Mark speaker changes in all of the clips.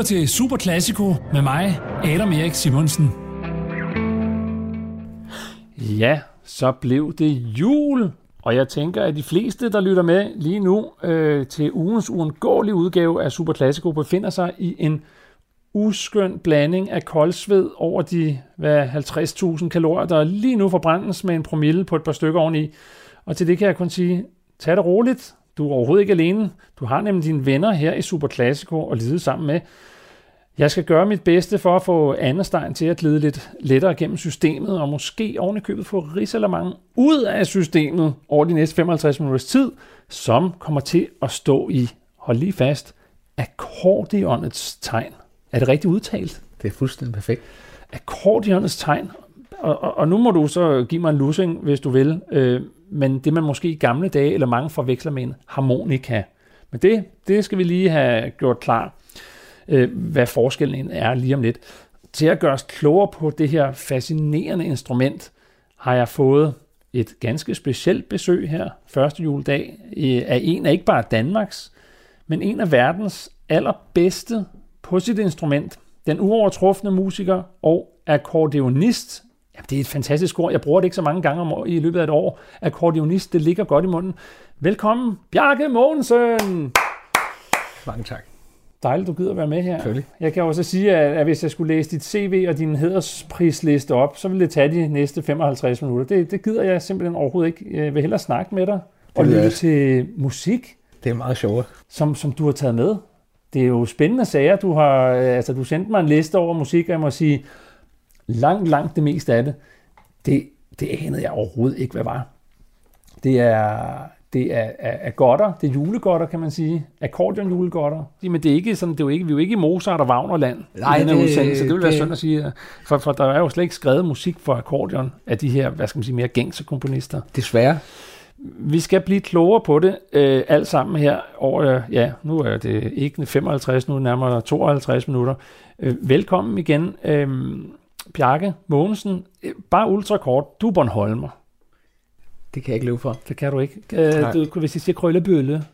Speaker 1: lytter til Super Classico med mig, Adam Erik Simonsen.
Speaker 2: Ja, så blev det jul, og jeg tænker, at de fleste, der lytter med lige nu øh, til ugens uundgåelige udgave af Super Classico, befinder sig i en uskøn blanding af koldsved over de hvad, 50.000 kalorier, der lige nu forbrændes med en promille på et par stykker oveni. Og til det kan jeg kun sige, tag det roligt. Du er overhovedet ikke alene. Du har nemlig dine venner her i Super Classico og lide sammen med. Jeg skal gøre mit bedste for at få Stein til at glide lidt lettere gennem systemet, og måske ovenikøbet få risalamang ud af systemet over de næste 55 minutters tid, som kommer til at stå i, hold lige fast, akkordionets tegn. Er det rigtigt udtalt?
Speaker 3: Det er fuldstændig perfekt.
Speaker 2: Akkordionets tegn. Og, og, og nu må du så give mig en lussing, hvis du vil. Øh, men det man måske i gamle dage, eller mange forveksler med en harmonika. Men det, det skal vi lige have gjort klar, øh, hvad forskellen er lige om lidt. Til at gøre os klogere på det her fascinerende instrument, har jeg fået et ganske specielt besøg her, første juledag, øh, af en af ikke bare Danmarks, men en af verdens allerbedste på sit instrument. Den uovertrufne musiker og akkordeonist Jamen, det er et fantastisk ord. Jeg bruger det ikke så mange gange om, i løbet af et år. Akkordeonist, det ligger godt i munden. Velkommen, Bjarke Mogensen!
Speaker 3: Mange tak.
Speaker 2: Dejligt, du gider være med her. Jeg kan også sige, at hvis jeg skulle læse dit CV og din hedersprisliste op, så ville det tage de næste 55 minutter. Det, det gider jeg simpelthen overhovedet ikke. Jeg vil hellere snakke med dig og lytte til musik.
Speaker 3: Det er meget sjovt.
Speaker 2: Som, som du har taget med. Det er jo spændende sager. Du har, altså, du sendte mig en liste over musik, og jeg må sige, langt, langt det meste af det, det, det anede jeg overhovedet ikke, hvad var. Det er, det er, er, er godter, det er julegodter, kan man sige. Akkordeon julegodter. Men det er ikke sådan, det er jo ikke, vi er jo ikke i Mozart og Wagnerland Nej, i den her udsendelse. Det vil være synd at sige. For, for der er jo slet ikke skrevet musik for akkordeon af de her, hvad skal man sige, mere gængse komponister.
Speaker 3: Desværre.
Speaker 2: Vi skal blive klogere på det øh, alt sammen her over, ja, nu er det ikke 55, nu er det nærmere 52 minutter. Øh, velkommen igen. Øh, Bjarke Mogensen, bare ultrakort, du er Bornholmer.
Speaker 3: Det kan jeg ikke løbe for.
Speaker 2: Det kan du ikke. Øh, du, hvis jeg siger krøllebølle.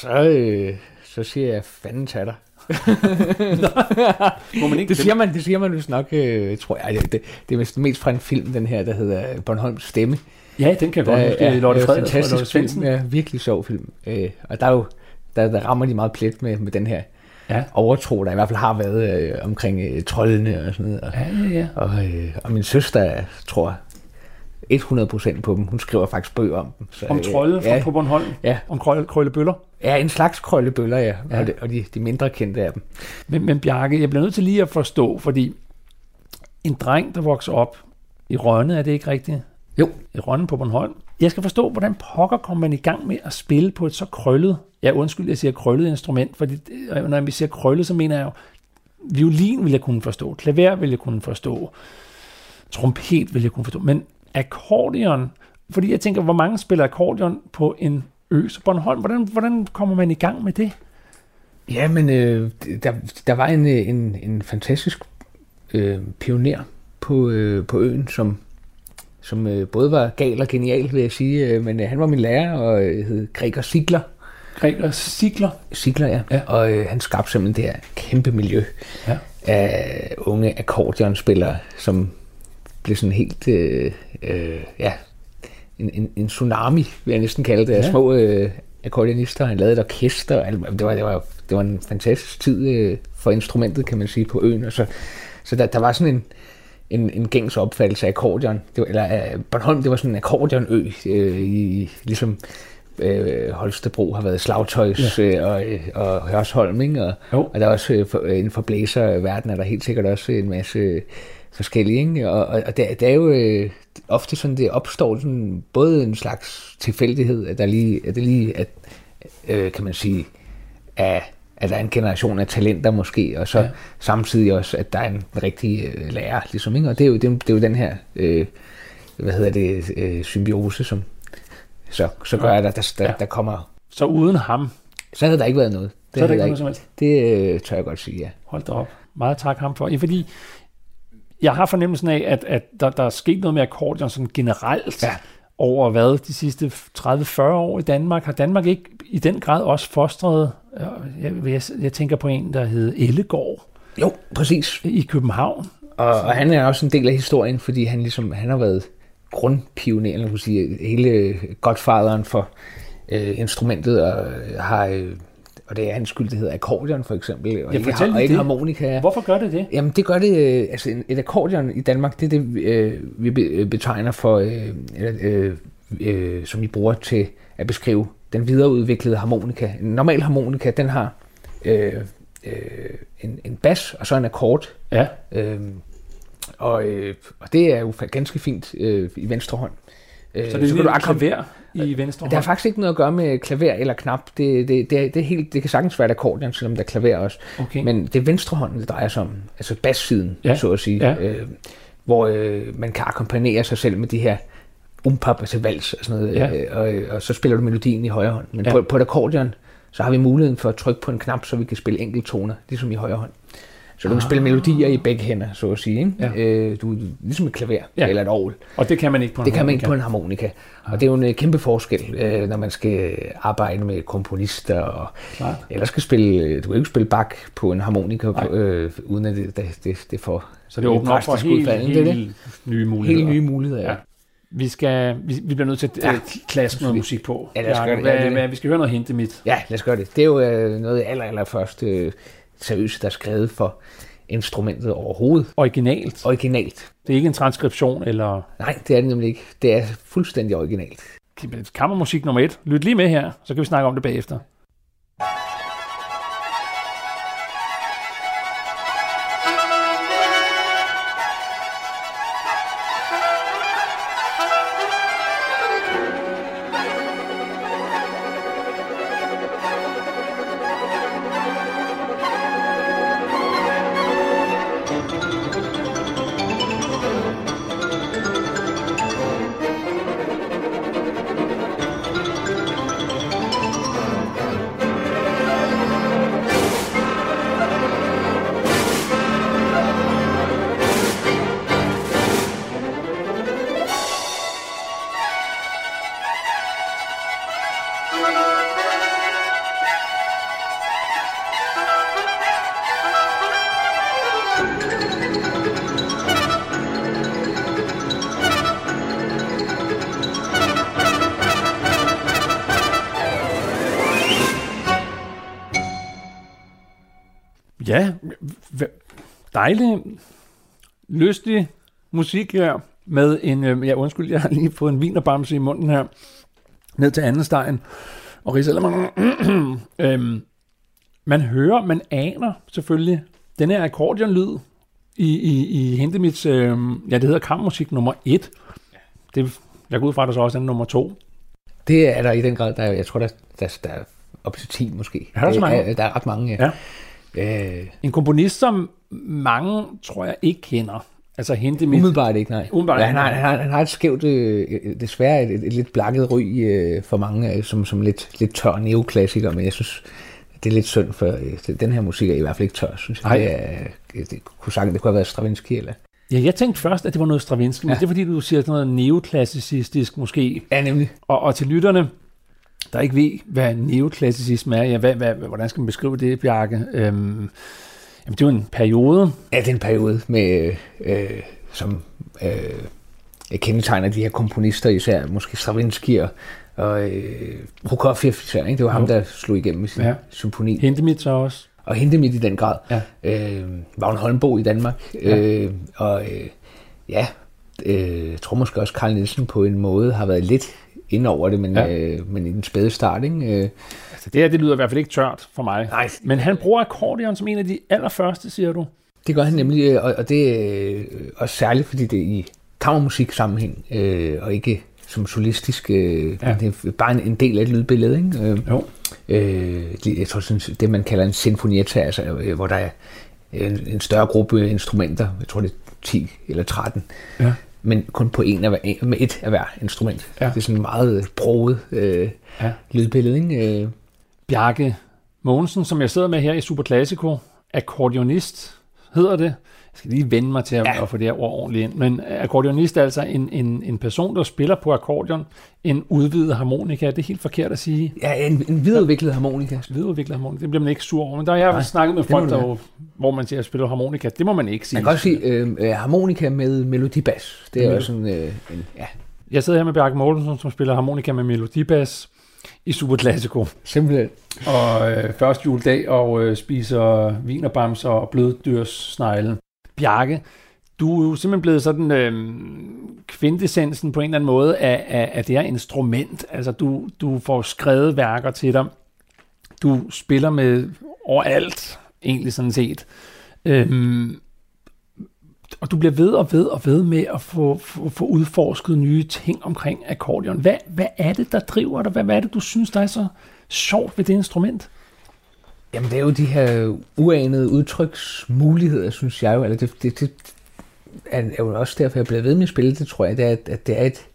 Speaker 3: Så, øh, så siger jeg fanden til dig.
Speaker 2: Må man ikke
Speaker 3: det, siger man, det siger man vist nok, øh, tror jeg. Det, det, det er mest fra en film, den her, der hedder Bornholms Stemme.
Speaker 2: Ja, den kan jeg godt huske.
Speaker 3: Ja, Lotte Frederik. Fantastisk film. Ja, virkelig sjov film. Øh, og der, er jo, der, der rammer de meget plet med, med den her ja. overtro, der i hvert fald har været øh, omkring øh, troldene og sådan noget. Og,
Speaker 2: ja, ja, ja.
Speaker 3: Og, øh, og min søster, tror 100% på dem. Hun skriver faktisk bøger om dem.
Speaker 2: Så, om trolde øh, ja, på Bornholm?
Speaker 3: Ja.
Speaker 2: Om krølle, krøllebøller?
Speaker 3: Ja, en slags krøllebøller, ja. ja. Og, de, og de, de mindre kendte af dem.
Speaker 2: Men, men Bjarke, jeg bliver nødt til lige at forstå, fordi en dreng, der vokser op i Rønne, er det ikke rigtigt?
Speaker 3: Jo.
Speaker 2: I Rønne på Bornholm. Jeg skal forstå, hvordan pokker kommer man i gang med at spille på et så krøllet Ja, undskyld, jeg siger krøllet instrument, for når vi siger krøllet, så mener jeg jo, violin vil jeg kunne forstå, klaver vil jeg kunne forstå, trompet vil jeg kunne forstå, men akkordeon, fordi jeg tænker, hvor mange spiller akkordeon på en ø så Bornholm? Hvordan, hvordan kommer man i gang med det?
Speaker 3: Ja, men øh, der, der var en, en, en fantastisk øh, pioner på, øh, på øen, som, som øh, både var gal og genial, vil jeg sige, øh, men øh, han var min lærer og øh, hed Gregor Sigler,
Speaker 2: Gregor Sigler.
Speaker 3: Sigler, ja. ja. Og øh, han skabte simpelthen det her kæmpe miljø ja. af unge akkordionspillere, som blev sådan helt, øh, øh, ja, en, en, en tsunami, vil jeg næsten kalde det, af ja. små øh, akkordeonister. Han lavede et orkester. Det var, det var, det var en fantastisk tid øh, for instrumentet, kan man sige, på øen. Og så, så der, der var sådan en, en, en gængs opfattelse af akkordeon. Det var, eller uh, Bornholm, det var sådan en akkordionø, øh, i, ligesom øh, Holstebro har været slagtøjs ja. øh, og, og Hørsholm, ikke? Og, og der er også øh, for, øh, inden for blæserverden er der helt sikkert også en masse forskellige, ikke? Og, og, og det, det er jo øh, ofte sådan, det opstår sådan, både en slags tilfældighed, at der lige, at det lige, at, øh, kan man sige, at, at der er en generation af talenter måske, og så ja. samtidig også, at der er en rigtig øh, lærer, ligesom, ikke? Og det er jo, det, det er jo den her, øh, hvad hedder det, øh, symbiose, som, så, så gør at der, der, der kommer...
Speaker 2: Så uden ham?
Speaker 3: Så havde der ikke været noget.
Speaker 2: Det så havde der ikke noget
Speaker 3: Det øh, tør jeg godt sige, ja.
Speaker 2: Hold da op. Meget tak ham for. Ja, fordi jeg har fornemmelsen af, at, at der, der er sket noget med akkordeon sådan generelt ja. over hvad de sidste 30-40 år i Danmark. Har Danmark ikke i den grad også fostret Jeg, jeg, jeg tænker på en, der hed Ellegård
Speaker 3: Jo, præcis.
Speaker 2: i København.
Speaker 3: Og, og han er også en del af historien, fordi han ligesom han har været grundpioner, eller man sige, hele godfaderen for øh, instrumentet, og har øh, og det er hans skyld, det hedder akkordeon for eksempel, og
Speaker 2: Ja,
Speaker 3: ikke,
Speaker 2: fortæl
Speaker 3: og ikke
Speaker 2: det.
Speaker 3: harmonika.
Speaker 2: Hvorfor gør det det?
Speaker 3: Jamen det gør det, øh, altså en- et akkordeon i Danmark, det er det, øh, vi be- øh, betegner for, øh, eller, øh, øh, som vi bruger til at beskrive den videreudviklede harmonika. En normal harmonika, den har øh, øh, en, en bas og så en akkord,
Speaker 2: Ja.
Speaker 3: øh, og, øh, og det er jo ganske fint øh, i venstre hånd. Øh,
Speaker 2: Så det er
Speaker 3: kan
Speaker 2: lidt
Speaker 3: du
Speaker 2: klaver i venstre
Speaker 3: det har
Speaker 2: hånd.
Speaker 3: faktisk ikke noget at gøre med klaver eller knap. Det, det, det, det, er helt, det kan sagtens være et akkordeon, selvom der er klaver også.
Speaker 2: Okay.
Speaker 3: Men det er venstre hånd, det drejer sig om. Altså bassiden,
Speaker 2: Ja.
Speaker 3: så at sige.
Speaker 2: Ja.
Speaker 3: Øh, hvor øh, man kan akkompagnere sig selv med de her umpap, altså vals og sådan noget.
Speaker 2: Ja.
Speaker 3: Øh, og, og så spiller du melodien i højre hånd. Men
Speaker 2: ja.
Speaker 3: på, på et akkordeon, så har vi muligheden for at trykke på en knap, så vi kan spille enkelttoner, ligesom i højre hånd. Så du kan spille melodier i begge hænder, så at sige. Ikke?
Speaker 2: Ja.
Speaker 3: Øh, du, ligesom et klaver
Speaker 2: Ja.
Speaker 3: eller et orgel.
Speaker 2: Og det kan man ikke på en
Speaker 3: Det kan man ikke
Speaker 2: harmonika.
Speaker 3: på en harmonika. Og det er jo en øh, kæmpe forskel, øh, når man skal arbejde med komponister. Og, eller skal spille, øh, du kan ikke spille bak på en harmonika, på, øh, uden at det, det, det, det får
Speaker 2: Så det åbner op for helt,
Speaker 3: udfald,
Speaker 2: helt,
Speaker 3: det er det.
Speaker 2: nye muligheder.
Speaker 3: Helt nye muligheder.
Speaker 2: Ja. Vi, skal, vi, vi bliver nødt til at
Speaker 3: Ja.
Speaker 2: ja. klaske noget musik på.
Speaker 3: Ja, lad os gøre det.
Speaker 2: Hvad,
Speaker 3: Ja, det det.
Speaker 2: hvad, vi skal høre noget hente mit.
Speaker 3: ja, lad os gøre det. Det er jo øh, noget aller, aller først øh, seriøst, der er skrevet for instrumentet overhovedet.
Speaker 2: Originalt.
Speaker 3: Originalt.
Speaker 2: Det er ikke en transkription eller
Speaker 3: Nej, det er det nemlig ikke. Det er fuldstændig originalt.
Speaker 2: kammermusik nummer et. Lyt lige med her, så kan vi snakke om det bagefter. Dejlig, lystig musik her med en, øh, ja undskyld, jeg har lige fået en vinerbamse i munden her, ned til anden stegen, og Risalemmer, øhm, man hører, man aner selvfølgelig den her akkordionlyd i, i, i Hentemits, øh, ja det hedder kammermusik nummer 1. Det, jeg går ud fra, at der så også er nummer 2.
Speaker 3: Det er der i den grad. Der, er- jeg tror, der, der, der er op til 10 måske.
Speaker 2: Er der så mange?
Speaker 3: Der, der er ret mange, ja. ja. Øh,
Speaker 2: En komponist, som mange, tror jeg, ikke kender. Altså Hentemit.
Speaker 3: Umiddelbart ikke, nej.
Speaker 2: Umiddelbart
Speaker 3: ja,
Speaker 2: ikke,
Speaker 3: han, har,
Speaker 2: nej.
Speaker 3: han, har, han har et skævt, øh, desværre et, et, et lidt blakket ry øh, for mange, øh, som, som lidt, lidt tør neoklassiker, men jeg synes, det er lidt synd, for øh, den her musik er i hvert fald ikke tør, synes jeg.
Speaker 2: Nej.
Speaker 3: Det, er, det, kunne sagt, det kunne have været Stravinsky, eller...
Speaker 2: Ja, jeg tænkte først, at det var noget Stravinsky, men
Speaker 3: Ja.
Speaker 2: det er fordi, du siger sådan noget neoklassicistisk måske.
Speaker 3: Ja, nemlig.
Speaker 2: Og, og til lytterne, der ikke ved, hvad neoklassicisme er, ja, hvad, hvad, hvordan skal man beskrive det, Bjarke? Øhm, jamen, det er jo en periode.
Speaker 3: Ja, det er en periode, med, øh, som øh, kendetegner de her komponister, især måske Stravinsky og, og øh, Prokofiev især, ikke? Det var ham, der slog igennem med sin
Speaker 2: Ja.
Speaker 3: symfoni.
Speaker 2: Hentemit så også.
Speaker 3: og hente midt i den grad.
Speaker 2: Ja.
Speaker 3: Øh, Vagn Holmbo i Danmark.
Speaker 2: Ja.
Speaker 3: Øh, og øh, ja, øh, tror måske også, Carl Nielsen på en måde har været lidt ind over det, men,
Speaker 2: Ja.
Speaker 3: øh, men i den spæde start, ikke? Øh,
Speaker 2: Altså, det her, det lyder i hvert fald ikke tørt for mig.
Speaker 3: Nej.
Speaker 2: Men han bruger akkordeon som en af de allerførste, siger du.
Speaker 3: det gør han nemlig, øh, og, og det øh, også særligt, fordi det er i kammermusik sammenhæng, øh, og ikke som solistisk, øh,
Speaker 2: ja.
Speaker 3: det er bare en, en del af et lydbillede, ikke? Øh,
Speaker 2: Jo.
Speaker 3: øh, det- jeg tror sådan, det man kalder en sinfonietta, altså, øh, hvor der er en, en større gruppe instrumenter, jeg tror det er 10 eller 13,
Speaker 2: Ja.
Speaker 3: Men kun på en af hver, med et af hver instrument.
Speaker 2: Ja.
Speaker 3: Det er sådan en meget broget øh,
Speaker 2: Ja.
Speaker 3: lydbillede, ikke? Øh,
Speaker 2: Bjarke Mogensen, som jeg sidder med her i Super Classico, akkordionist, hedder det. Jeg skal lige vende mig til at, ja. at få det her ord ordentligt ind. Men akkordionist er altså en, en, en person, der spiller på akkordeon, en udvidet harmonika. Det er helt forkert at sige.
Speaker 3: Ja, en, en videreudviklet harmonika.
Speaker 2: Videreudviklet harmonika, det bliver man ikke sur over. Men der har jeg Nej, snakket med folk, der, hvor man siger, at spiller harmonika. Det må man ikke sige.
Speaker 3: Man kan også sige øh, øh, harmonika med melodibas. Det er jo sådan øh, en, ja.
Speaker 2: Jeg sidder her med Bjarke Mortensen, som spiller harmonika med melodibas i Super Classico.
Speaker 3: Simpelthen.
Speaker 2: Og øh, første juledag og øh, spiser vinerbamser og bløddyrssnegle. Bjarke, du er jo simpelthen blevet sådan øh, kvintessensen på en eller anden måde af, af, af det her instrument. Altså, du, du får skrevet værker til dig. Du spiller med overalt, egentlig sådan set. Øhm, og du bliver ved og ved og ved med at få, få, få udforsket nye ting omkring akkordeon. Hvad, hvad er det, der driver dig? Hvad, hvad er det, du synes, der er så sjovt ved det instrument?
Speaker 3: Jamen, det er jo de her uanede udtryksmuligheder, synes jeg jo. Eller det, det, det er jo også derfor, jeg bliver ved med at spille det, tror jeg. Det er, at det er et,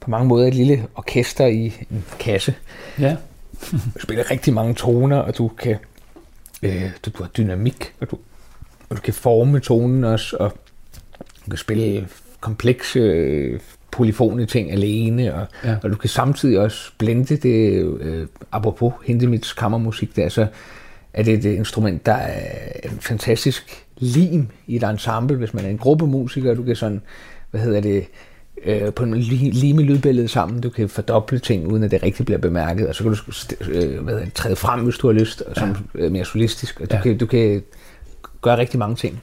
Speaker 3: på mange måder et lille orkester i en kasse.
Speaker 2: Ja.
Speaker 3: du spiller rigtig mange toner, og du kan øh, du, du har dynamik, og du, og du kan forme tonen også, og du kan spille komplekse øh, polyfone ting alene, og, ja. og du kan samtidig også blende det, øh, apropos Hindemiths kammermusik, der, så er det et instrument, der er en fantastisk lim i et ensemble, hvis man er en gruppe musikere, du kan sådan, hvad hedder det, øh, på en lime lydbillede sammen, du kan fordoble ting, uden at det rigtig bliver bemærket, og så kan du øh, hvad hedder det, træde frem, hvis du har lyst, og som ja. øh, mere solistisk, og du, ja. kan, du kan gøre rigtig mange ting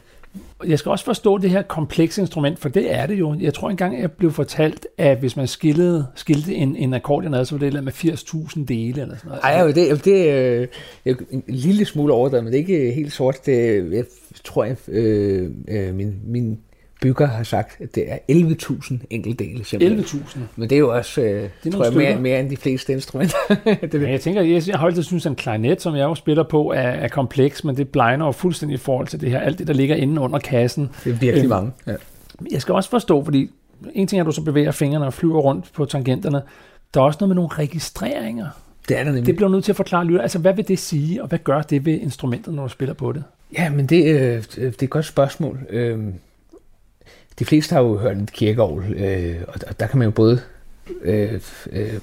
Speaker 2: jeg skal også forstå det her komplekse instrument, for det er det jo. Jeg tror engang, jeg blev fortalt, at hvis man skillede, skilte en, en akkordeon ad, så var det med 80.000 dele eller sådan noget.
Speaker 3: Ej, det, det øh, er en lille smule overdrevet, men det er ikke helt sort. Det, jeg tror, jeg, øh, øh, min, min bygger har sagt, at det er 11.000 enkeltdele.
Speaker 2: 11.000?
Speaker 3: Men det er jo også, øh, det tror jeg, mere, mere end de fleste instrumenter.
Speaker 2: det ja, jeg tænker, jeg, har altid synes, at en klarinet, som jeg jo spiller på, er, er kompleks, men det blegner jo fuldstændig i forhold til det her, alt det, der ligger inde under kassen.
Speaker 3: Det er virkelig øhm, mange. Ja.
Speaker 2: Jeg skal også forstå, fordi en ting er, at du så bevæger fingrene og flyver rundt på tangenterne. Der er også noget med nogle registreringer.
Speaker 3: Det er der nemlig.
Speaker 2: Det bliver nødt til at forklare lytter. Altså, hvad vil det sige, og hvad gør det ved instrumentet, når du spiller på det?
Speaker 3: Ja, men det, øh, det er et godt spørgsmål. Øh, de fleste har jo hørt et kirkeovl, øh, og der kan man jo både øh, øh,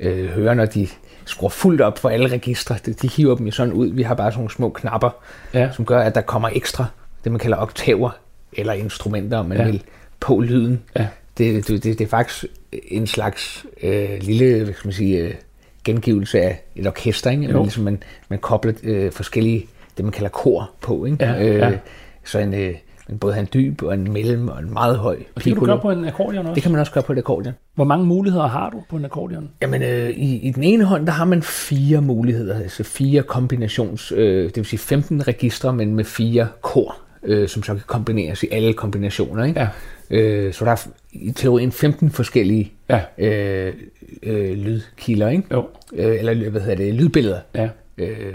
Speaker 3: øh, høre, når de skruer fuldt op for alle registre. De, de hiver dem jo sådan ud. Vi har bare sådan nogle små knapper, ja. som gør, at der kommer ekstra, det man kalder oktaver, eller instrumenter, om man ja. vil, på lyden. Ja. Det, det, det, det er faktisk en slags øh, lille, hvad skal man sige, øh, gengivelse af et orkester, ikke? Man, ligesom man, man kobler øh, forskellige, det man kalder kor på. Ikke? Ja, øh, ja. Så en, øh, men både en dyb og en mellem og en meget høj
Speaker 2: Og det kan du gøre på en akkordeon også?
Speaker 3: Det kan man også gøre på et akkordeon.
Speaker 2: Hvor mange muligheder har du på en akkordeon?
Speaker 3: Jamen, øh, i, i den ene hånd, der har man fire muligheder, altså fire kombinations, øh, det vil sige 15 registre, men med fire kor, øh, som så kan kombineres i alle kombinationer. Ikke? Ja. Øh, så der er i teorien 15 forskellige ja. øh, øh, lydkilder, ikke? Jo. Øh, eller hvad hedder det, lydbilleder. Ja. Øh,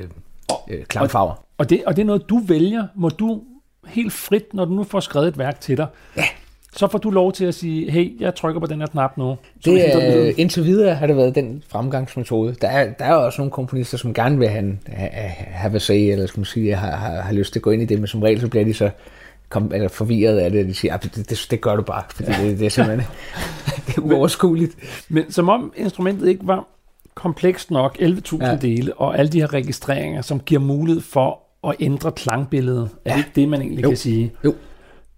Speaker 3: øh, klangfarver.
Speaker 2: Og, og, det, og det er noget, du vælger. Må du helt frit, når du nu får skrevet et værk til dig. Ja. Så får du lov til at sige, hey, jeg trykker på den her knap nu.
Speaker 3: Det er, indtil videre har det været den fremgangsmetode. Der er, der er også nogle komponister, som gerne vil have, have, have a say, eller skal man sige, har, har, har lyst til at gå ind i det, men som regel så bliver de så kom, eller forvirret af det, de siger, at ah, det, det, det gør du bare, fordi ja. det, det er simpelthen det er uoverskueligt.
Speaker 2: Men, men som om instrumentet ikke var komplekst nok, 11.000 ja. dele, og alle de her registreringer, som giver mulighed for at ændre klangbilledet. Er ja. det ikke det, man egentlig jo. kan sige? Jo.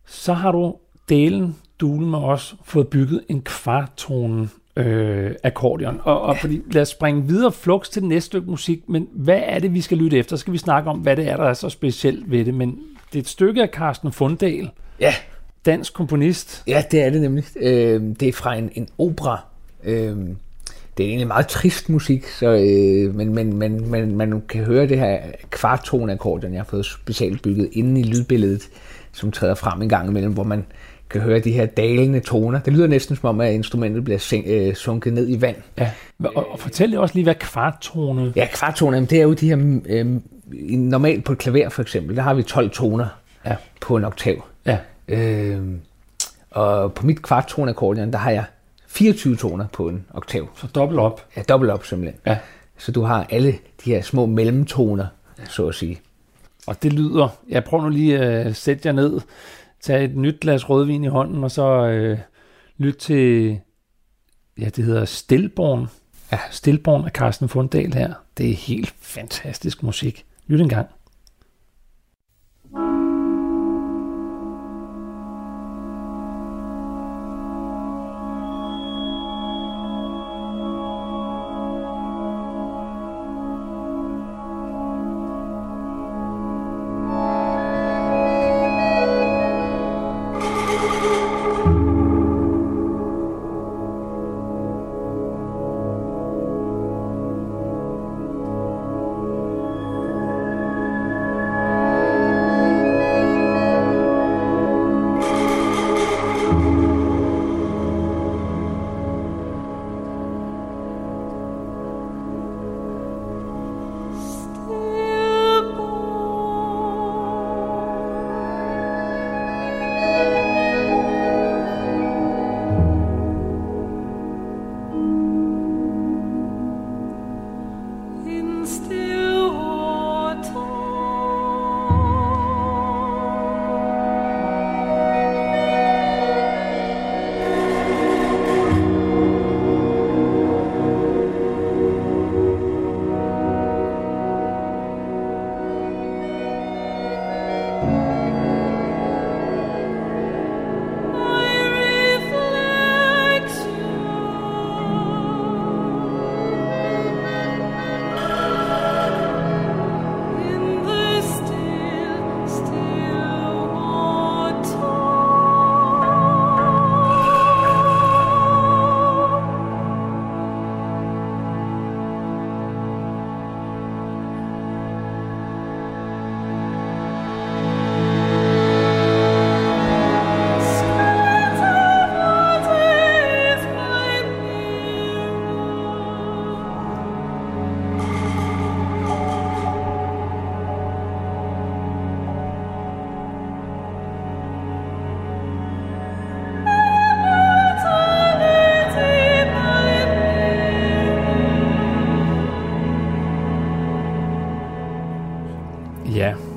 Speaker 2: Så har du delen, dulen med os, fået bygget en kvartone øh, akkordeon. Og, og ja. fordi, lad os springe videre flux til det næste stykke musik, men hvad er det, vi skal lytte efter? Så skal vi snakke om, hvad det er, der er så specielt ved det. Men det er et stykke af Carsten Fundahl. Ja. Dansk komponist.
Speaker 3: Ja, det er det nemlig. Øh, det er fra en, en opera. Øh, det er egentlig meget trist musik, så, øh, men, men, men, men man kan høre det her kvartone akkordeon, jeg har fået specielt bygget inde i lydbilledet, som træder frem en gang imellem, hvor man kan høre de her dalende toner. Det lyder næsten som om, at instrumentet bliver sænk, øh, sunket ned i vand. Ja,
Speaker 2: og, og fortæl også lige, hvad kvarttone...
Speaker 3: Ja, kvarttone, det er jo de her... Øh, normalt på et klaver for eksempel, der har vi 12 toner ja. på en oktav. Ja. Øh, og på mit kvarttone akkordeon, der har jeg 24 toner på en oktav.
Speaker 2: Så dobbelt op?
Speaker 3: Ja, dobbelt op simpelthen. Ja. Så du har alle de her små mellemtoner, ja. så at sige.
Speaker 2: Og det lyder, jeg prøver nu lige at uh, sætte jer ned, tage et nyt glas rødvin i hånden, og så uh, lytte til, ja, det hedder Stilborn. Ja, Stilborn af Carsten Fundahl her. Det er helt fantastisk musik. Lyt en gang.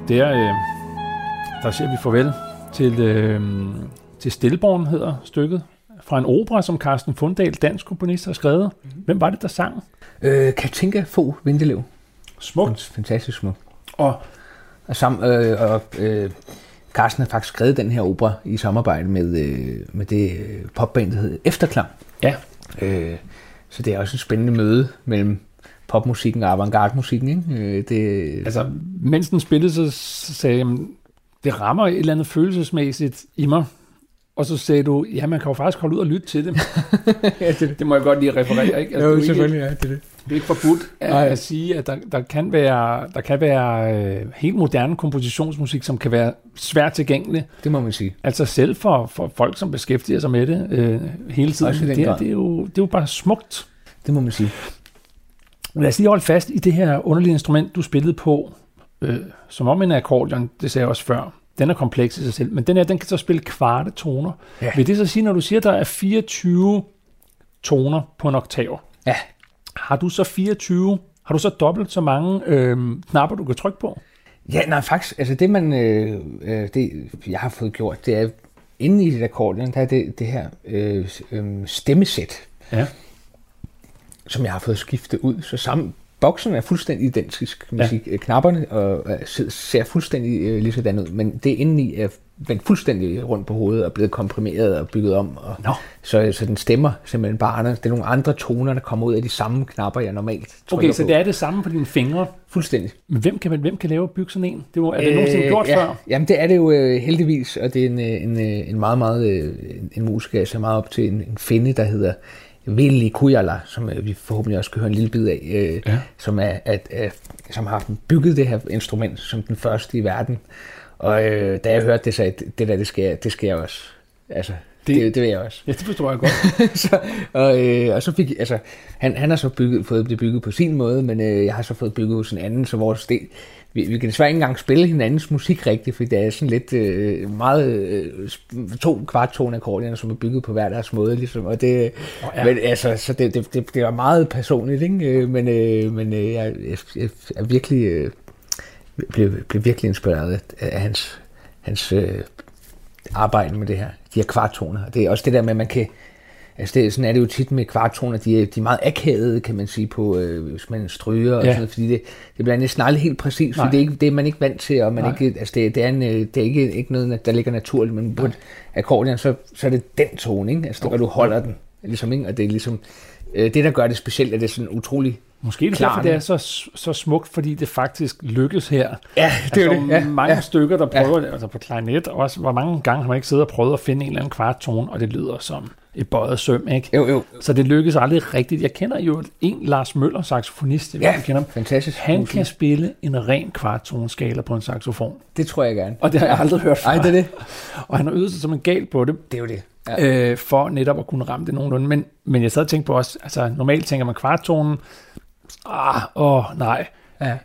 Speaker 2: Der, øh, der siger vi farvel til, øh, til Stilborn, hedder stykket, fra en opera, som Carsten Fundahl, dansk komponist, har skrevet. Mm-hmm. Hvem var det, der sang?
Speaker 3: Øh, Katinka Fo Vindelev.
Speaker 2: Smukt.
Speaker 3: Fantastisk smukt. Og, og, sam, øh, og øh, Carsten har faktisk skrevet den her opera i samarbejde med, øh, med det øh, popband, der hedder Efterklang.
Speaker 2: Ja.
Speaker 3: Øh, så det er også et spændende møde mellem popmusikken og avantgarde-musikken. Ikke? Øh, det...
Speaker 2: Altså, mens den spillede, så sagde jeg, det rammer et eller andet følelsesmæssigt i mig. Og så sagde du, ja, man kan jo faktisk holde ud og lytte til det.
Speaker 3: ja, det, det.
Speaker 2: det må jeg godt lige referere. Ikke?
Speaker 3: Altså, jo, selvfølgelig, ja, det er det.
Speaker 2: Det er ikke forbudt at, at sige, at der, der kan være, der kan være øh, helt moderne kompositionsmusik, som kan være svært tilgængelig.
Speaker 3: Det må man sige.
Speaker 2: Altså selv for, for folk, som beskæftiger sig med det øh, hele tiden. Det, det, er jo, det er jo bare smukt.
Speaker 3: Det må man sige.
Speaker 2: Lad os lige holde fast i det her underlige instrument, du spillede på, øh, som om en akkordeon, det sagde jeg også før. Den er kompleks i sig selv, men den her, den kan så spille kvarte toner. Ja. Vil det så sige, når du siger, at der er 24 toner på en oktav?
Speaker 3: Ja.
Speaker 2: Har du så 24, har du så dobbelt så mange øh, knapper, du kan trykke på?
Speaker 3: Ja, nej, faktisk, altså det man, øh, øh det jeg har fået gjort, det er, inde i det akkordeon, der er det, det her øh, øh, stemmesæt.
Speaker 2: Ja
Speaker 3: som jeg har fået skiftet ud. Så sammen, boksen er fuldstændig identisk. Musik. Ja. Knapperne og, ser fuldstændig øh, lige sådan ud, men det indeni er vendt fuldstændig rundt på hovedet og blevet komprimeret og bygget om. Og
Speaker 2: no.
Speaker 3: så, så den stemmer simpelthen bare andre. Det er nogle andre toner, der kommer ud af de samme knapper, jeg normalt
Speaker 2: Okay, så på. det er det samme på dine fingre?
Speaker 3: Fuldstændig.
Speaker 2: Men hvem kan, hvem kan lave bygge sådan en? Det var, er det øh, nogensinde gjort
Speaker 3: ja,
Speaker 2: før?
Speaker 3: Jamen det er det jo øh, heldigvis, og det er en, øh, en, øh, en meget, meget øh, en musiker, jeg ser meget op til, en, en finde, der hedder Vili Kujala, som øh, vi forhåbentlig også skal høre en lille bid af, øh, ja. som, er, at, øh, som har bygget det her instrument som den første i verden. Og øh, da jeg hørte det, så det, det der, det skal, det skal jeg også. Altså, det, det, det vil jeg også.
Speaker 2: Ja, det forstår jeg godt.
Speaker 3: så, og, øh, og så fik altså, han, han har så bygget, fået det bygget på sin måde, men øh, jeg har så fået bygget hos en anden, så vores del, vi, vi kan desværre ikke engang spille hinandens musik rigtigt, fordi det er sådan lidt øh, meget øh, to kvarttone akkordeoner, som er bygget på hver deres måde, ligesom, og det, oh, ja. men, altså, så det, det, det, det er meget personligt, ikke? Øh, men, øh, men øh, jeg, jeg, jeg er virkelig, øh, blev, blev virkelig inspireret af hans, hans øh, arbejde med det her, de her kvartoner. Det er også det der med, at man kan, Altså det, sådan er det jo tit med kvartoner, de er, de er meget akavede, kan man sige, på, øh, hvis man stryger, og sådan noget, fordi det, det bliver næsten aldrig helt præcis, fordi det er, ikke, det er man ikke vant til, og man ikke, altså det, det, er en, øh, det er ikke, ikke noget, der ligger naturligt, men på et akkordeon, så, så er det den tone, ikke? Altså, hvor du holder den, ligesom, ikke? og det er ligesom, øh, det der gør det specielt, at det er sådan utrolig
Speaker 2: Måske det derfor, det er så, så smukt, fordi det faktisk lykkes her.
Speaker 3: Ja, det er
Speaker 2: altså,
Speaker 3: det. Ja,
Speaker 2: mange
Speaker 3: ja.
Speaker 2: stykker, der prøver ja. altså på klarinet også. Hvor mange gange har man ikke siddet og prøvet at finde en eller anden kvarttone, og det lyder som et bøjet søm, ikke?
Speaker 3: Jo, jo.
Speaker 2: Så det lykkes aldrig rigtigt. Jeg kender jo en Lars Møller, saxofonist, jeg
Speaker 3: Ja,
Speaker 2: kender ham.
Speaker 3: fantastisk.
Speaker 2: Han kan spille en ren kvarttoneskala på en saxofon.
Speaker 3: Det tror jeg gerne.
Speaker 2: Og det har jeg aldrig hørt før.
Speaker 3: Ej, det er det.
Speaker 2: Og han har øvet sig som en gal på det.
Speaker 3: Det er jo det. Ja.
Speaker 2: øh, for netop at kunne ramme det nogenlunde. Men, men jeg sad og tænkte på også, altså normalt tænker man kvarttonen, ah, åh, nej.
Speaker 3: ja.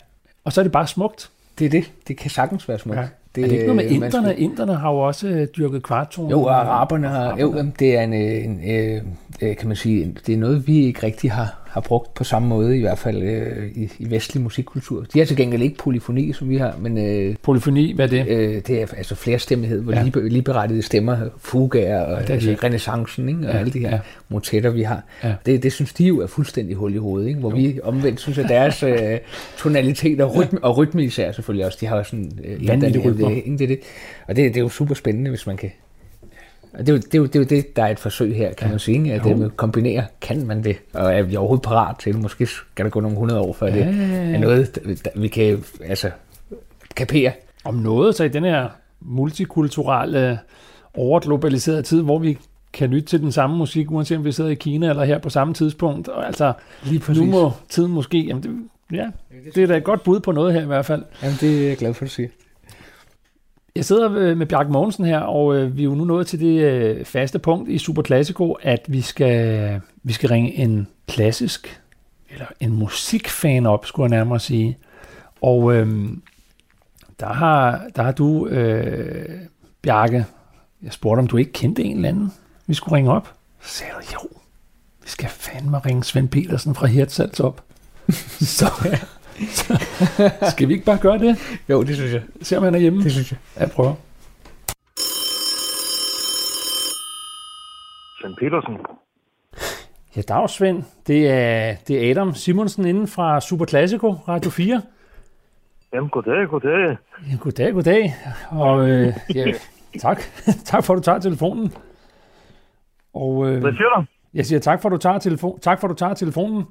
Speaker 2: Og så er det bare smukt.
Speaker 3: Det er det. Det kan sagtens være smukt.
Speaker 2: Ja. Det, er det ikke noget med inderne?
Speaker 3: skal-
Speaker 2: Inderne har jo også øh, dyrket kvarttonen.
Speaker 3: Jo, og araberne har, jo, det er en, øh, en øh, øh, kan man sige, en- det er noget, vi ikke rigtig har, har brugt på samme måde, i hvert fald øh, i, i vestlig musikkultur. De har til gengæld ikke polyfoni, som vi har, men øh,
Speaker 2: Polyfoni, hvad er det?
Speaker 3: øh, det er altså flerstemmighed, hvor
Speaker 2: Ja.
Speaker 3: ja. lige, ligeberettigede stemmer, fugaer og
Speaker 2: er de
Speaker 3: altså, renaissancen, ikke? og
Speaker 2: Ja,
Speaker 3: ja, alle de her
Speaker 2: ja.
Speaker 3: ja. motetter, vi har.
Speaker 2: Ja.
Speaker 3: Det, det synes de jo er fuldstændig hul i hovedet, ikke? hvor jo. vi omvendt synes, at deres øh, tonalitet og rytme, og rytme især selvfølgelig også, de har jo sådan øh,
Speaker 2: Vanvittige rytmer.
Speaker 3: Ikke? Det, er det. Og det, det er jo super spændende, hvis man kan og det er, jo, det, er jo, det er jo det, der er et forsøg her, kan ja. man sige. At
Speaker 2: Jo.
Speaker 3: det med at kombinere, kan man det? Og er vi overhovedet parat til det? Måske skal der gå nogle hundrede år, før ja. det er noget, der, vi kan altså, kapere.
Speaker 2: Om noget, så i den her multikulturelle, overglobaliserede tid, hvor vi kan lytte til den samme musik, uanset om vi sidder i Kina eller her på samme tidspunkt. Og altså,
Speaker 3: Lige
Speaker 2: nu må tiden måske... Jamen det, ja, det er da et godt bud på noget her i hvert fald.
Speaker 3: Jamen, det er jeg glad for, at du siger.
Speaker 2: Jeg sidder øh, med Bjarke Mogensen her, og øh, vi er jo nu nået til det øh, faste punkt i Super Classico, at vi skal, vi skal ringe en klassisk, eller en musikfan op, skulle jeg nærmere sige. Og øh, der, har, der har du, øh, Bjarke, jeg spurgte, om du ikke kendte en eller anden, vi skulle ringe op. Så sagde du, jo, vi skal fandme ringe Svend Petersen fra Hirtshals op. så, så skal vi ikke bare gøre det?
Speaker 3: Jo, det synes jeg.
Speaker 2: Se om han er hjemme.
Speaker 3: Det synes jeg.
Speaker 2: Jeg prøver.
Speaker 4: Svend Petersen.
Speaker 2: Ja, dag Svend. Det er, det er Adam Simonsen inden fra Super Classico, Radio 4.
Speaker 4: Jamen, goddag, goddag.
Speaker 2: Ja, goddag, goddag. Og øh, ja, tak. tak for, at du tager telefonen. Og øh,
Speaker 4: Hvad siger du?
Speaker 2: jeg siger tak for, at du tager, telefon, tak for, at du tager telefonen.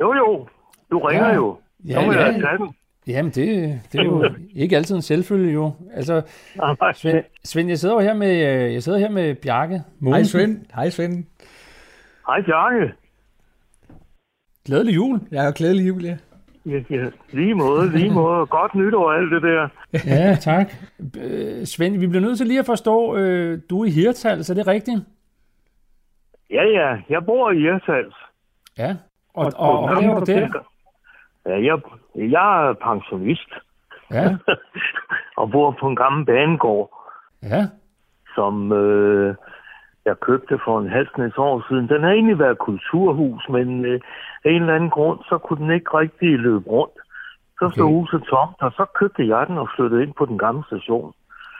Speaker 4: Jo, jo. Du ringer
Speaker 2: Ja.
Speaker 4: jo.
Speaker 2: Ja,
Speaker 4: Så må
Speaker 2: ja.
Speaker 4: jeg tage den.
Speaker 2: Jamen, det, det er jo ikke altid en selvfølge, jo. Altså, Svend, Svend jeg sidder jo her med, øh, jeg sidder her med Bjarke
Speaker 3: Hej. Svend. Hej Svend.
Speaker 4: Hej, Bjarke.
Speaker 2: Glædelig jul.
Speaker 3: Jeg har glædelig jul, ja.
Speaker 4: Ja, ja, lige måde, lige måde. Godt nytår og alt det der.
Speaker 2: Ja, tak. Øh, Svend, vi bliver nødt til lige at forstå, øh, du er i Hirtshals, er det rigtigt?
Speaker 4: Ja, ja. Jeg bor i Ersals.
Speaker 2: Ja. Og, og, og hvad laver du der?
Speaker 4: Ja, jeg, jeg er pensionist
Speaker 2: Ja,
Speaker 4: og bor på en gammel banegård,
Speaker 2: ja.
Speaker 4: som øh, jeg købte for en halv år siden. Den har egentlig været kulturhus, men øh, af en eller anden grund, så kunne den ikke rigtig løbe rundt. Så stod
Speaker 2: Okay.
Speaker 4: huset tomt, og så købte jeg den og flyttede ind på den gamle station.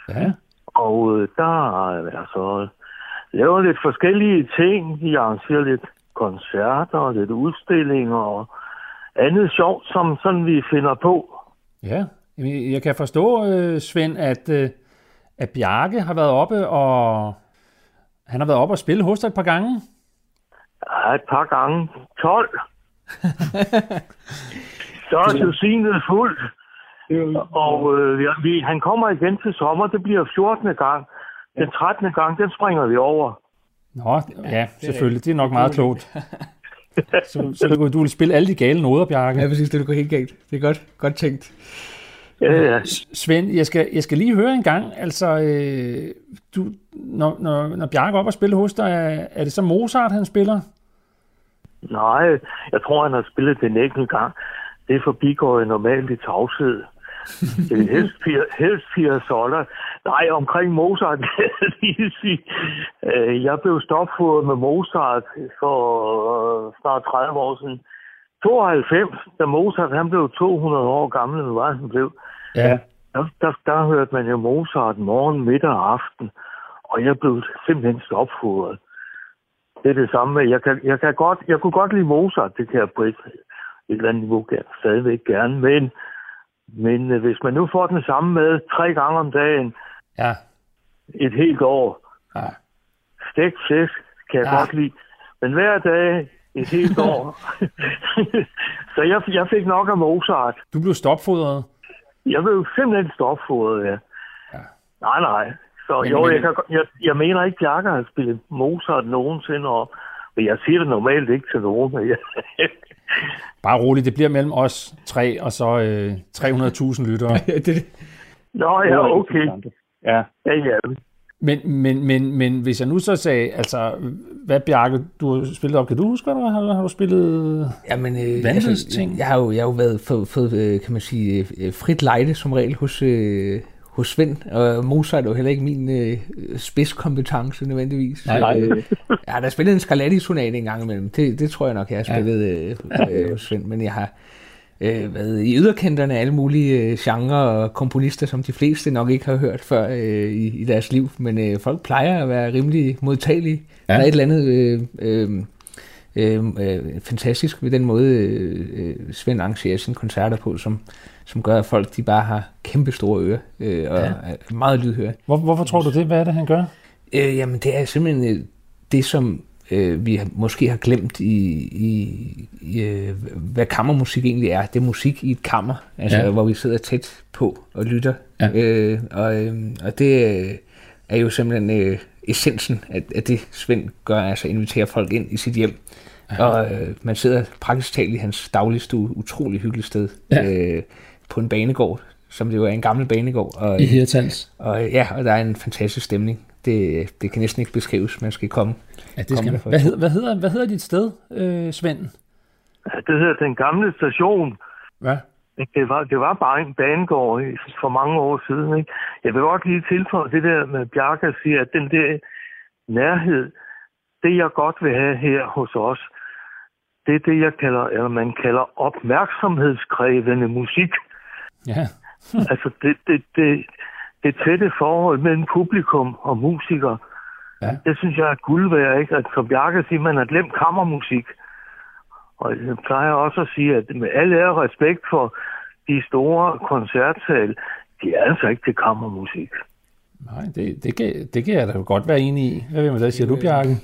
Speaker 2: Ja,
Speaker 4: Og øh, der jeg altså lavet lidt forskellige ting. Vi arrangerer lidt koncerter og lidt udstillinger og andet sjovt, som sådan vi finder på.
Speaker 2: ja. Jeg kan forstå, øh, Svend, at, øh, at Bjarke har været oppe og han har været oppe og spille hos dig et par gange.
Speaker 4: Ja, et par gange. 12. Så er synet fuldt. Og øh, vi, vi, han kommer igen til sommer. Det bliver 14. gang. Den 13. gang, den springer vi over.
Speaker 2: Nå, ja, selvfølgelig. Det er nok meget klogt. Så, så du, du vil spille alle de gale noder, Bjarke.
Speaker 3: Ja, præcis. Det vil gå helt galt. Det er godt, godt tænkt.
Speaker 4: Ja, ja.
Speaker 2: Svend, jeg skal, jeg skal lige høre en gang, altså, øh, du, når, når, når Bjarke oppe og spille hos dig, er, er det så Mozart, han spiller?
Speaker 4: Nej, jeg tror, han har spillet den enkelt gang. Det forbigår jo normalt i tavshed. Helst helst fire soller. Nej, omkring Mozart kan jeg lige sige. Øh, Jeg blev stopfodret med Mozart for øh, snart 30 år siden. 92, da Mozart han blev 200 år gammel, eller hvad han blev,
Speaker 2: Ja.
Speaker 4: der, der, der hørte man jo Mozart morgen, middag og aften, og jeg blev simpelthen stopfodret. Det er det samme med, jeg, kan, jeg, kan godt, jeg kunne godt lide Mozart, det kan jeg på et, et eller andet niveau stadigvæk gerne, men, men øh, hvis man nu får den samme med tre gange om dagen,
Speaker 2: Ja.
Speaker 4: et helt år,
Speaker 2: Ja.
Speaker 4: stegt fisk kan jeg
Speaker 2: Ja.
Speaker 4: godt lide, men hver dag et helt år. så jeg, jeg fik nok af Mozart.
Speaker 2: Du blev stopfodret.
Speaker 4: Jeg blev simpelthen stopfodret, ja.
Speaker 2: Ja.
Speaker 4: Nej, nej. Så
Speaker 2: Men-
Speaker 4: jo,
Speaker 2: men-
Speaker 4: jeg, kan, jeg, jeg mener ikke, Bjarke har spillet Mozart nogensinde op. Men jeg siger det normalt ikke til nogen. Men jeg,
Speaker 2: Bare roligt, det bliver mellem os tre og så øh, 300.000 lyttere.
Speaker 3: det,
Speaker 4: Nå ja, okay.
Speaker 5: Ja.
Speaker 4: Ja, ja.
Speaker 2: Men, men, men, men hvis jeg nu så sagde, altså, hvad Bjarke, du har spillet op, kan du huske, hvad du har, har du spillet?
Speaker 3: Jamen, øh,
Speaker 2: Vanvidsting.
Speaker 3: jeg har jo, jeg har jo været fået, fået øh, kan man sige, øh, frit lejde som regel hos, øh, hos Svend, og Mozart er jo heller ikke min øh, spidskompetence nødvendigvis.
Speaker 2: Nej,
Speaker 5: nej.
Speaker 3: Øh, jeg har da spillet en Scarlatti-sonate en gang imellem. Det, det tror jeg nok, jeg har spillet øh, øh, hos Svend, men jeg har øh, været i yderkanterne af alle mulige øh, genrer og komponister, som de fleste nok ikke har hørt før øh, i, i deres liv, men øh, folk plejer at være rimelig modtagelige. Ja. Der er et eller andet øh, øh, øh, øh, fantastisk ved den måde, øh, øh, Svend arrangerer sine koncerter på, som, som gør, at folk de bare har kæmpe store ører øh, og ja. er meget lydhøre.
Speaker 2: Hvor, hvorfor tror du det? Hvad er det, han gør?
Speaker 3: Øh, jamen, det er simpelthen øh, det, som øh, vi måske har glemt i, i, i øh, hvad kammermusik egentlig er. Det er musik i et kammer, altså
Speaker 2: Ja.
Speaker 3: hvor vi sidder tæt på og lytter.
Speaker 2: Ja.
Speaker 3: Øh, og, øh, og det øh, er jo simpelthen øh, essensen af, af det, Svend gør, altså inviterer folk ind i sit hjem. Og øh, man sidder praktisk talt i hans dagligstue, utrolig hyggeligt sted,
Speaker 2: Ja.
Speaker 3: øh, på en banegård, som det jo er en gammel banegård. Og,
Speaker 2: I Hirtals.
Speaker 3: og ja, og der er en fantastisk stemning. Det, det kan næsten ikke beskrives, man skal komme.
Speaker 2: Ja, det skal
Speaker 3: der
Speaker 2: man.
Speaker 3: for-
Speaker 2: Hvad, hedder, hvad, hedder, hvad hedder dit sted, øh, Svend?
Speaker 4: Det hedder den gamle station.
Speaker 2: Hvad?
Speaker 4: Det var, det var bare en banegård for mange år siden. Ikke? Jeg vil godt lige tilføje det der med Bjarke siger, at den der nærhed, det jeg godt vil have her hos os, det er det, jeg kalder, eller man kalder opmærksomhedskrævende musik.
Speaker 2: Ja.
Speaker 4: altså det, det, det, det tætte forhold mellem publikum og musikere,
Speaker 2: Ja.
Speaker 4: det synes jeg er guld værd, ikke? At som Bjarke siger, man har glemt kammermusik. Og jeg plejer også at sige, at med al ære og respekt for de store koncertsal, de er altså ikke til kammermusik.
Speaker 2: Nej, det, det, kan, det kan jeg da godt være enig i. Hvad, hvad siger du, Bjarke?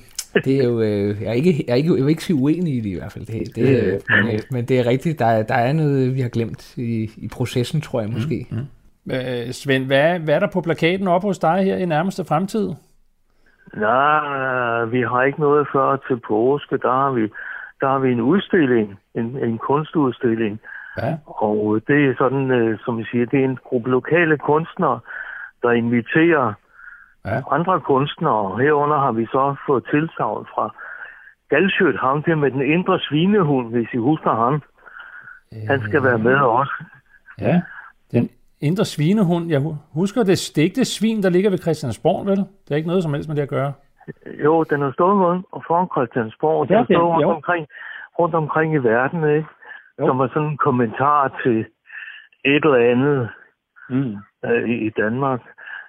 Speaker 3: Det er jo, øh, jeg, er ikke, jeg, er ikke, jeg vil ikke sige uenig i det i hvert fald. Det, det, øh, men, øh, men det er rigtigt, der, er- der er noget, vi har glemt i, i processen, tror jeg måske. Mm, mm.
Speaker 2: Øh, Svend, hvad, hvad er der på plakaten op hos dig her i nærmeste fremtid?
Speaker 4: Nej, vi har ikke noget før til påske. Der har vi, der har vi en udstilling, en, en kunstudstilling.
Speaker 2: Ja.
Speaker 4: Og det er sådan, øh, som vi siger, det er en gruppe lokale kunstnere, der inviterer
Speaker 2: Ja.
Speaker 4: andre kunstnere. Herunder har vi så fået tilsavn fra Galsjøt, ham der med den indre svinehund, hvis I husker ham. Han skal være med også.
Speaker 2: Ja. Den indre svinehund. Jeg hu- husker, det, er det svin, der ligger ved Christiansborg, vel? Det er ikke noget som helst med det at gøre.
Speaker 4: Jo, den har stået rundt og foran Christiansborg. Den
Speaker 5: Ja,
Speaker 4: har stået rundt omkring, rundt omkring i verden, ikke?
Speaker 5: Jo.
Speaker 4: Som er sådan en kommentar til et eller andet
Speaker 5: Mm.
Speaker 4: øh, i Danmark.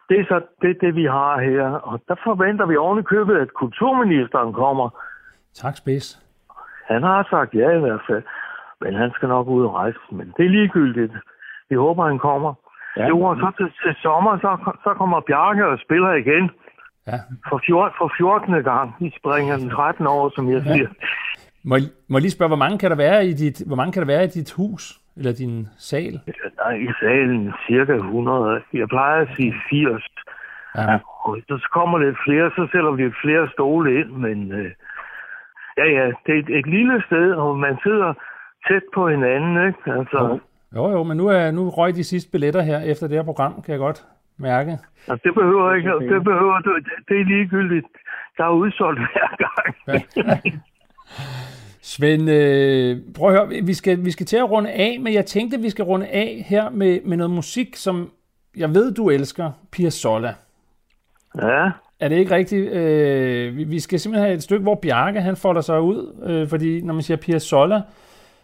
Speaker 4: Det er så det, det, vi har her. Og der forventer vi oven i købet, at kulturministeren kommer.
Speaker 2: Tak, Spids.
Speaker 4: Han har sagt ja i hvert fald. Men han skal nok ud og rejse. Men det er ligegyldigt. Vi håber, han kommer.
Speaker 5: Ja.
Speaker 4: Ja. Jo, og så til, til sommer, så, så kommer Bjarke og spiller igen.
Speaker 2: Ja.
Speaker 4: For, fjort, for 14. gang. Vi springer den 13 år, som jeg siger.
Speaker 2: Må, jeg- må jeg lige spørge, hvor mange kan der være i dit, hvor mange kan der være i dit hus? Eller din sal?
Speaker 4: Der er i salen cirka 100. Jeg plejer at sige 80.
Speaker 2: Ja.
Speaker 4: Og så kommer lidt flere, så sætter vi flere stole ind, men øh, ja, ja, det er et, et lille sted, og man sidder tæt på hinanden, ikke? Altså,
Speaker 2: Jo, jo, men nu, er, nu røg de sidste billetter her efter det her program, kan jeg godt mærke.
Speaker 4: altså det behøver ikke, det behøver du, det er ligegyldigt. Der er udsolgt hver gang.
Speaker 2: Svend, øh, prøv at høre, vi skal, vi skal til at runde af, men jeg tænkte, at vi skal runde af her med, med noget musik, som jeg ved, du elsker, Piazzolla.
Speaker 4: Ja,
Speaker 2: Er det ikke rigtigt? Øh, vi, vi skal simpelthen have et stykke, hvor Bjarke han folder sig ud, øh, fordi når man siger Piazzolla,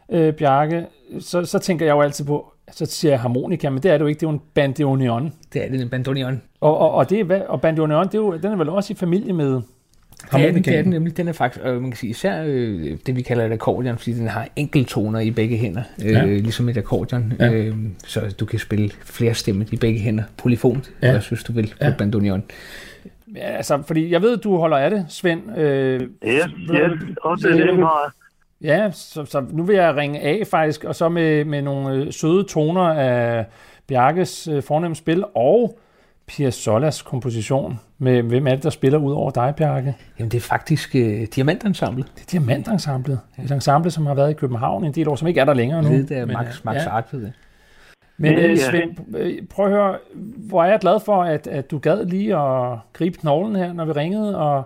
Speaker 2: øh, Bjarke, så, så tænker jeg jo altid på, så siger jeg harmonika, men det er det jo ikke, det er jo en bandoneon.
Speaker 3: Det er det, en bandoneon.
Speaker 2: Og, og, og, det er, og bandoneon, det er jo, den er vel også i familie med
Speaker 3: Det er, den, det er den nemlig. Den er faktisk, øh, man kan sige, især øh, det, vi kalder et akkordeon, fordi den har enkeltoner i begge hænder, øh,
Speaker 2: Ja.
Speaker 3: ligesom et akkordeon.
Speaker 2: Ja.
Speaker 3: Øh, så du kan spille flere stemmer i begge hænder, polyfont,
Speaker 2: Ja.
Speaker 3: ja. hvis du vil, på
Speaker 2: Ja.
Speaker 3: bandoneon.
Speaker 2: Ja, altså, fordi jeg ved, du holder af det, Svend. Øh,
Speaker 4: Ja, ja, også det er meget.
Speaker 2: Ja, så, så nu vil jeg ringe af faktisk, og så med, med nogle øh, søde toner af Bjarkes øh, fornemme spil, og Piazzolas komposition. Med hvem er det, der spiller ud over dig, Bjarke?
Speaker 3: Jamen, det er faktisk øh, diamantensemblet.
Speaker 2: Det er Diamantensemblet. Et ensemble, som har været i København en del år, som ikke er der længere nu.
Speaker 3: Det er Max, Max
Speaker 2: ja.
Speaker 3: Artved.
Speaker 2: Men
Speaker 4: Ja,
Speaker 2: øh,
Speaker 4: ja.
Speaker 2: Svend, øh, prøv at høre, hvor er jeg glad for, at, at du gad lige at gribe knoglen her, når vi ringede, og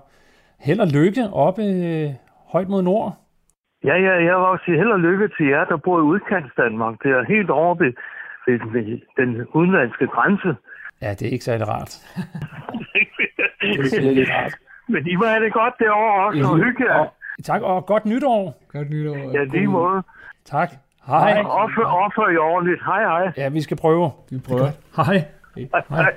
Speaker 2: held og lykke oppe øh, højt mod nord.
Speaker 4: Ja, ja, jeg vil også sige held og lykke til jer, der bor i udkantsdanmark. Det er helt over ved, ved, ved den udenlandske grænse.
Speaker 2: Ja, det er ikke særlig rart.
Speaker 4: Men I må have det godt derovre også, og hygge jer.
Speaker 2: Tak, og godt nytår.
Speaker 3: Godt nytår.
Speaker 4: Ja, lige måde.
Speaker 2: Tak. Hej.
Speaker 4: Offer, offer I ordentligt. Hej, hej.
Speaker 2: Ja, vi skal prøve.
Speaker 3: Vi prøver.
Speaker 2: Hej.
Speaker 4: hej.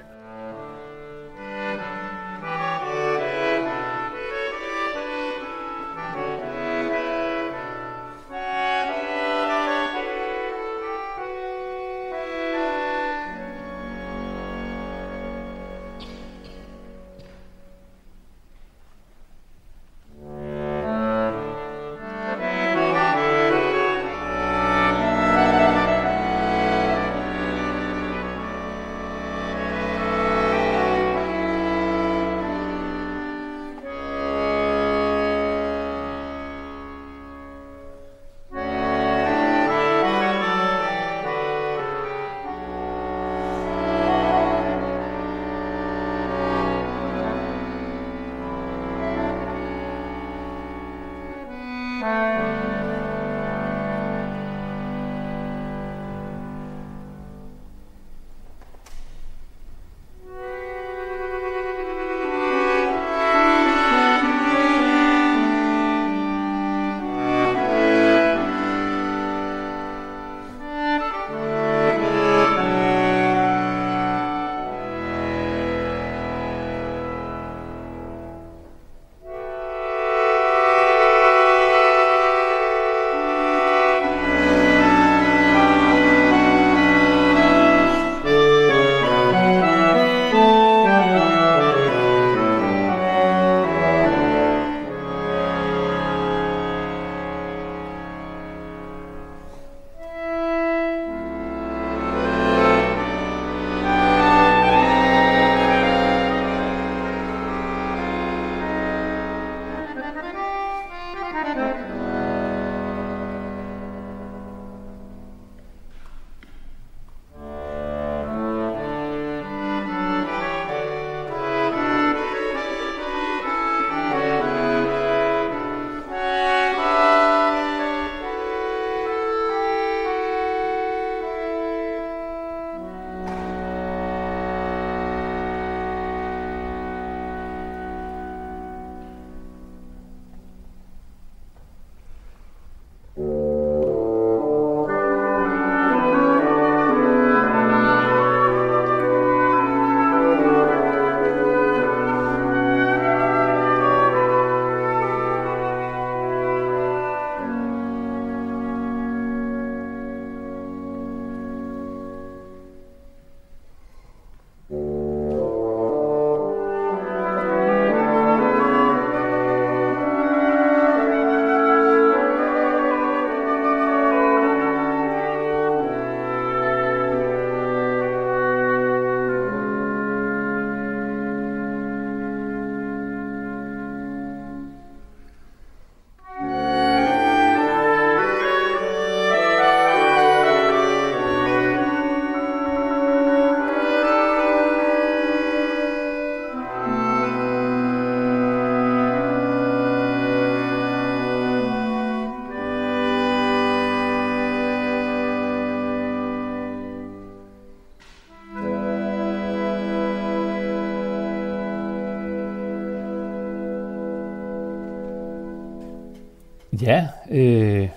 Speaker 2: Ja, øh,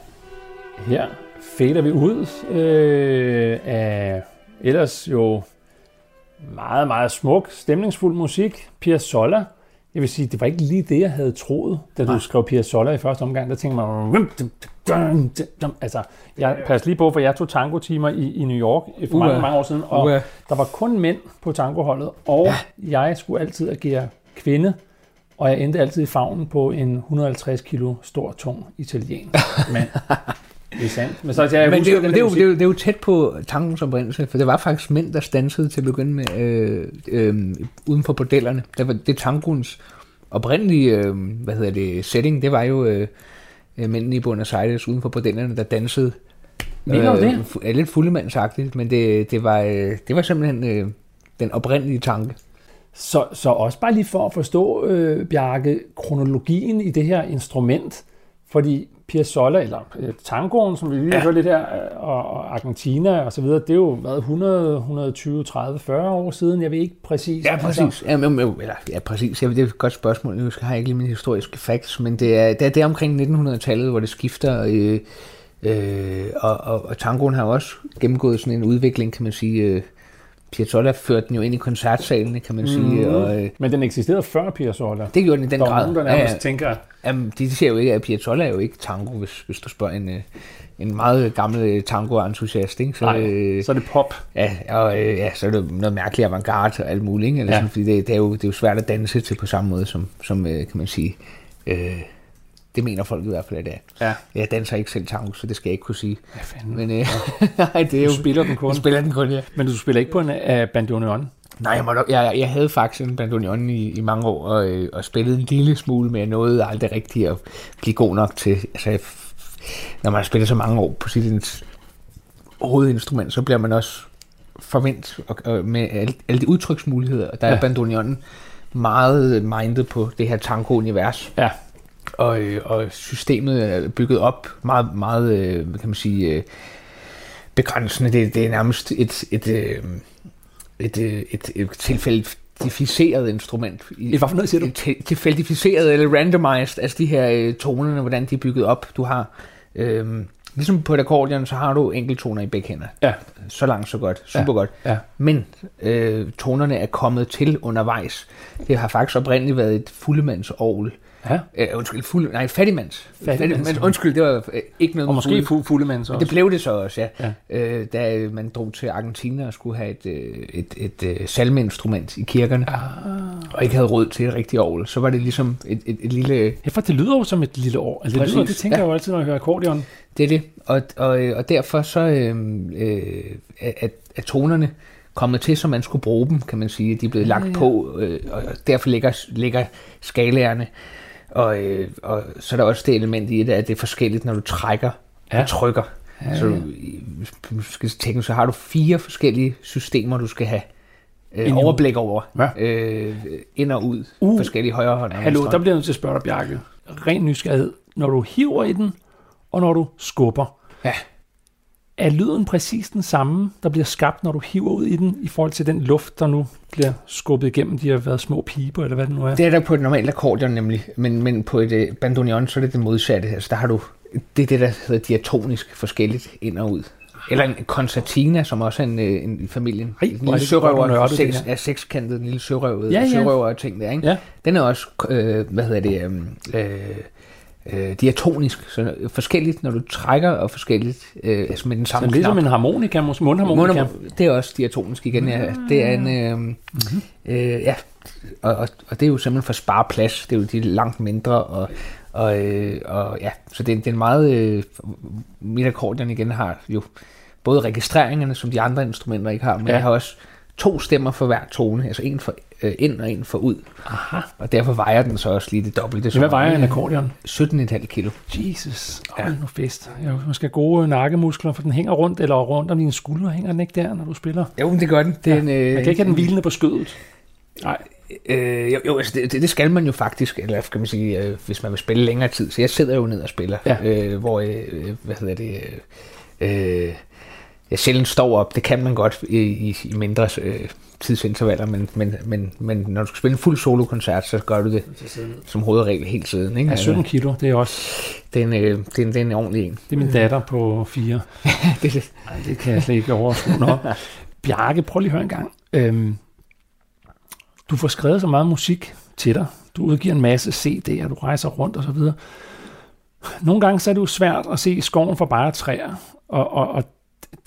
Speaker 2: her fader vi ud øh, af ellers jo meget, meget smuk, stemningsfuld musik. Piazzolla. Jeg vil sige, det var ikke lige det, jeg havde troet, da du Nej. skrev Piazzolla i første omgang. Der tænkte man, altså, jeg passer lige på, for jeg tog tango-timer i, i New York for mange, mange år siden, og uh. der var kun mænd på tangoholdet, og ja. jeg skulle altid agere kvinde, og jeg endte altid i favnen på en 150 kilo stor, tung italien mand. Det er sandt. Men, så, jeg
Speaker 3: men det, det, det, er jo, det, er jo, det er jo tæt på tankens oprindelse, for det var faktisk mænd, der stansede til at begynde med øh, øh, uden for bordellerne. Det var det tangoens oprindelige øh, hvad hedder det, setting, det var jo øh, øh mændene i Buenos Aires uden for bordellerne, der dansede.
Speaker 2: Mener du det?
Speaker 3: Øh, lidt fuldemandsagtigt, men det, det, var, øh, det var simpelthen øh, den oprindelige tanke.
Speaker 2: Så, så også bare lige for at forstå, øh, Bjarke, kronologien i det her instrument, fordi Piazzolla, eller øh, tangoen, som vi lige har ja. hørt lidt her, øh, og, og Argentina og så videre, det er jo været 100, 120, 30, 40 år siden, jeg ved ikke præcis.
Speaker 3: Ja, præcis. Altså. Ja, men, eller, ja, præcis. Jeg ved, det er et godt spørgsmål. Nu har jeg ikke lige mine historiske facts, men det er, det er, det er omkring 1900-tallet, hvor det skifter, øh, øh, og, og, og tangoen har også gennemgået sådan en udvikling, kan man sige, øh, Piazzolla førte den jo ind i koncertsalene, kan man sige. Mm. Og, øh,
Speaker 2: Men den eksisterede før Piazzolla?
Speaker 3: Det gjorde den i den
Speaker 2: der
Speaker 3: grad.
Speaker 2: Nogen, der nærmest ja, ja. tænker...
Speaker 3: Jamen, de siger jo ikke, at Piazzolla er jo ikke tango, hvis, hvis du spørger en, øh, en meget gammel øh, tango-entusiast. Ikke?
Speaker 2: Så, Nej, øh, så er det pop.
Speaker 3: Ja, og øh, ja, så er det noget mærkeligt avantgarde og alt muligt. Ikke? Eller ja. sådan, fordi det, det, er jo, det er jo svært at danse til på samme måde, som, som øh, kan man sige... Øh, det mener folk i hvert fald, at det er. Ja. Jeg danser ikke selv tango, så det skal jeg ikke kunne sige.
Speaker 2: Ja, fanden.
Speaker 3: Men øh, nej, det er jo...
Speaker 2: Du spiller den kun.
Speaker 3: Jeg spiller den kun, ja.
Speaker 2: Men du spiller ikke på en uh, bandoneon?
Speaker 3: Nej, jeg, måtte, jeg, jeg havde faktisk en bandoneon i, i mange år, og, øh, og spillede en lille smule, men jeg nåede aldrig rigtigt at blive god nok til... Altså, jeg, når man har spillet så mange år på sit hovedinstrument, så bliver man også forventet og, og med alle, alle de udtryksmuligheder. Der er ja. bandoneonen meget mindet på det her tango-univers.
Speaker 2: Ja
Speaker 3: og, øh, og systemet er bygget op meget, meget øh, hvad kan man sige, øh, begrænsende. Det, det er nærmest et, et, et, et, et, et tilfældificeret instrument.
Speaker 2: Et hvad for noget siger du?
Speaker 3: Et tilfældificeret eller randomized, altså de her tonerne, hvordan de er bygget op. Du har, øh, ligesom på et akkordeon, så har du enkeltoner i begge hænder.
Speaker 2: Ja.
Speaker 3: Så langt, så godt. Super
Speaker 2: ja.
Speaker 3: godt.
Speaker 2: Ja.
Speaker 3: Men øh, tonerne er kommet til undervejs. Det har faktisk oprindeligt været et fuldemandsovl,
Speaker 2: Ja.
Speaker 3: Øh, undskyld, fuld, nej, fattigmands. fattigmands. Men undskyld, det var øh, ikke noget
Speaker 2: Og måske fuld, fuldemands
Speaker 3: også. Det blev det så også, ja. ja. Øh, da man drog til Argentina og skulle have et, øh, et, et, et øh, salmeinstrument i kirkerne, ah. og ikke havde råd til et rigtigt orgel, så var det ligesom et, et, et lille...
Speaker 2: Ja, for det lyder jo som et lille år. Altså, det, lyder, det tænker ja. jeg jo altid, når jeg hører akkordeon.
Speaker 3: Det er det, og, og, og derfor så øh, øh, at, at tonerne kommet til, som man skulle bruge dem, kan man sige. De er blevet ja, lagt ja. på, øh, og derfor ligger, ligger skalaerne og, øh, og så er der også det element i det, at det er forskelligt, når du trækker ja. og trykker. Ja, så du skal tænke, så har du fire forskellige systemer, du skal have øh, overblik over. Ja. Øh, ind og ud. Uh, forskellige højre hånd.
Speaker 2: Hallo, der bliver jeg nødt til at spørge dig, Bjarke. Ren nysgerrighed. Når du hiver i den, og når du skubber.
Speaker 3: Ja
Speaker 2: er lyden præcis den samme, der bliver skabt, når du hiver ud i den, i forhold til den luft, der nu bliver skubbet igennem de har været små piber, eller hvad det nu er?
Speaker 3: Det er der på et normalt akkordeon nemlig, men, men på et uh, bandoneon, så er det det modsatte. Altså, der har du, det er det, der hedder diatonisk forskelligt ind og ud. Eller en concertina, som også er en, øh, en i familien.
Speaker 2: Ej, en lille sørøver,
Speaker 3: seks, er sekskantet, en lille sørøver,
Speaker 2: ja, ja.
Speaker 3: sørøver og ting der, ikke?
Speaker 2: Ja.
Speaker 3: Den er også, øh, hvad hedder det, øh, øh, diatonisk, så forskelligt, når du trækker, og forskelligt øh, altså med den samme
Speaker 2: Så ligesom en harmonika, måske mundharmonika?
Speaker 3: Mund, det er også diatonisk igen, ja. Det er en, øh, mm-hmm. øh, ja, og, og, og det er jo simpelthen for at spare plads, det er jo de langt mindre, og, og, øh, og ja, så det, det er en meget, øh, akkordeon igen har jo både registreringerne, som de andre instrumenter ikke har, men ja. jeg har også to stemmer for hver tone, altså en for øh, ind og en for ud.
Speaker 2: Aha.
Speaker 3: Og derfor vejer den så også lige det dobbelte.
Speaker 2: Hvad vejer en akkordeon?
Speaker 3: 17,5 kilo.
Speaker 2: Jesus, ja. nu fest. Ja, man skal gode nakkemuskler, for den hænger rundt, eller rundt om dine skuldre, hænger den ikke der, når du spiller?
Speaker 3: Jo, men det gør den. Er
Speaker 2: ja. øh, man kan ikke have den hvilende på skødet.
Speaker 3: Nej. Øh, jo, jo altså det, det, skal man jo faktisk, eller skal man sige, øh, hvis man vil spille længere tid. Så jeg sidder jo ned og spiller,
Speaker 2: ja.
Speaker 3: øh, hvor, øh, hvad hedder det, øh, jeg sjældent står op. Det kan man godt i, i, i mindre øh, tidsintervaller, men, men, men, men når du skal spille en fuld solokoncert, så gør du det som hovedregel helt siden. Ikke?
Speaker 2: Ja, 17 kilo, det er også...
Speaker 3: Det er en, øh, det er en, det er en ordentlig en.
Speaker 2: Det er min datter på fire. det, det. Ej, det kan jeg slet ikke overskue. Nå. Bjarke, prøv lige at høre en gang. Øhm, du får skrevet så meget musik til dig. Du udgiver en masse CD'er, du rejser rundt og så videre. Nogle gange så er det jo svært at se skoven for bare træer. Og, og, og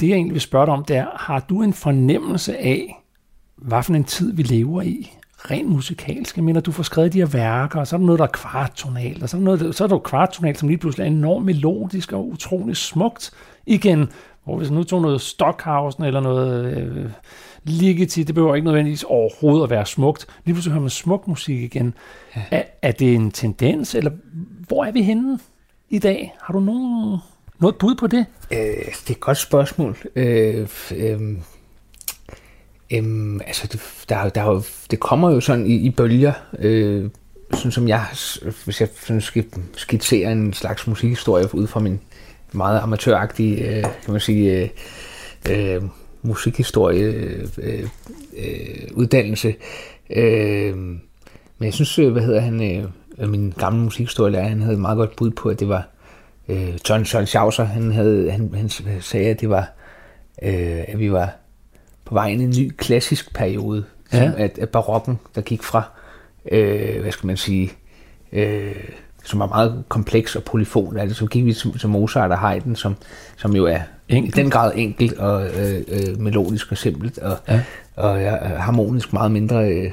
Speaker 2: det jeg egentlig vil spørge dig om, det er, har du en fornemmelse af, hvad for en tid vi lever i? Rent musikalsk. Jeg mener, du får skrevet de her værker, og så er der noget, der er kvarttonalt, og så er der, noget, så er der kvarttonalt, som lige pludselig er enormt melodisk og utrolig smukt igen. Hvor hvis nu tog noget Stockhausen eller noget øh, Ligeti, det behøver ikke nødvendigvis overhovedet at være smukt. Lige pludselig hører man smuk musik igen. Ja. Er, er det en tendens, eller hvor er vi henne i dag? Har du nogen, noget bud på det?
Speaker 3: Øh, det er et godt spørgsmål. Øh, øh, øh, altså, det, der, der, det kommer jo sådan i, i bølger. Øh, sådan som jeg, hvis jeg sådan skal skitsere en slags musikhistorie ud fra min meget amatøragtige, øh, kan man sige, øh, øh, musikhistorie øh, øh, øh uddannelse. Øh, men jeg synes, øh, hvad hedder han, øh, min gamle musikhistorielærer, han havde meget godt bud på, at det var øh, John Schauser, han, havde, han, han sagde, at det var, øh, at vi var på vej ind i en ny klassisk periode, ja. som at, at barokken, der gik fra, øh, hvad skal man sige, øh, som var meget kompleks og polyfon. Altså, så gik vi til, til Mozart og Haydn, som, som jo er enkelt. i den grad enkelt og øh, øh, melodisk og simpelt, og, ja. og ja, harmonisk meget mindre øh,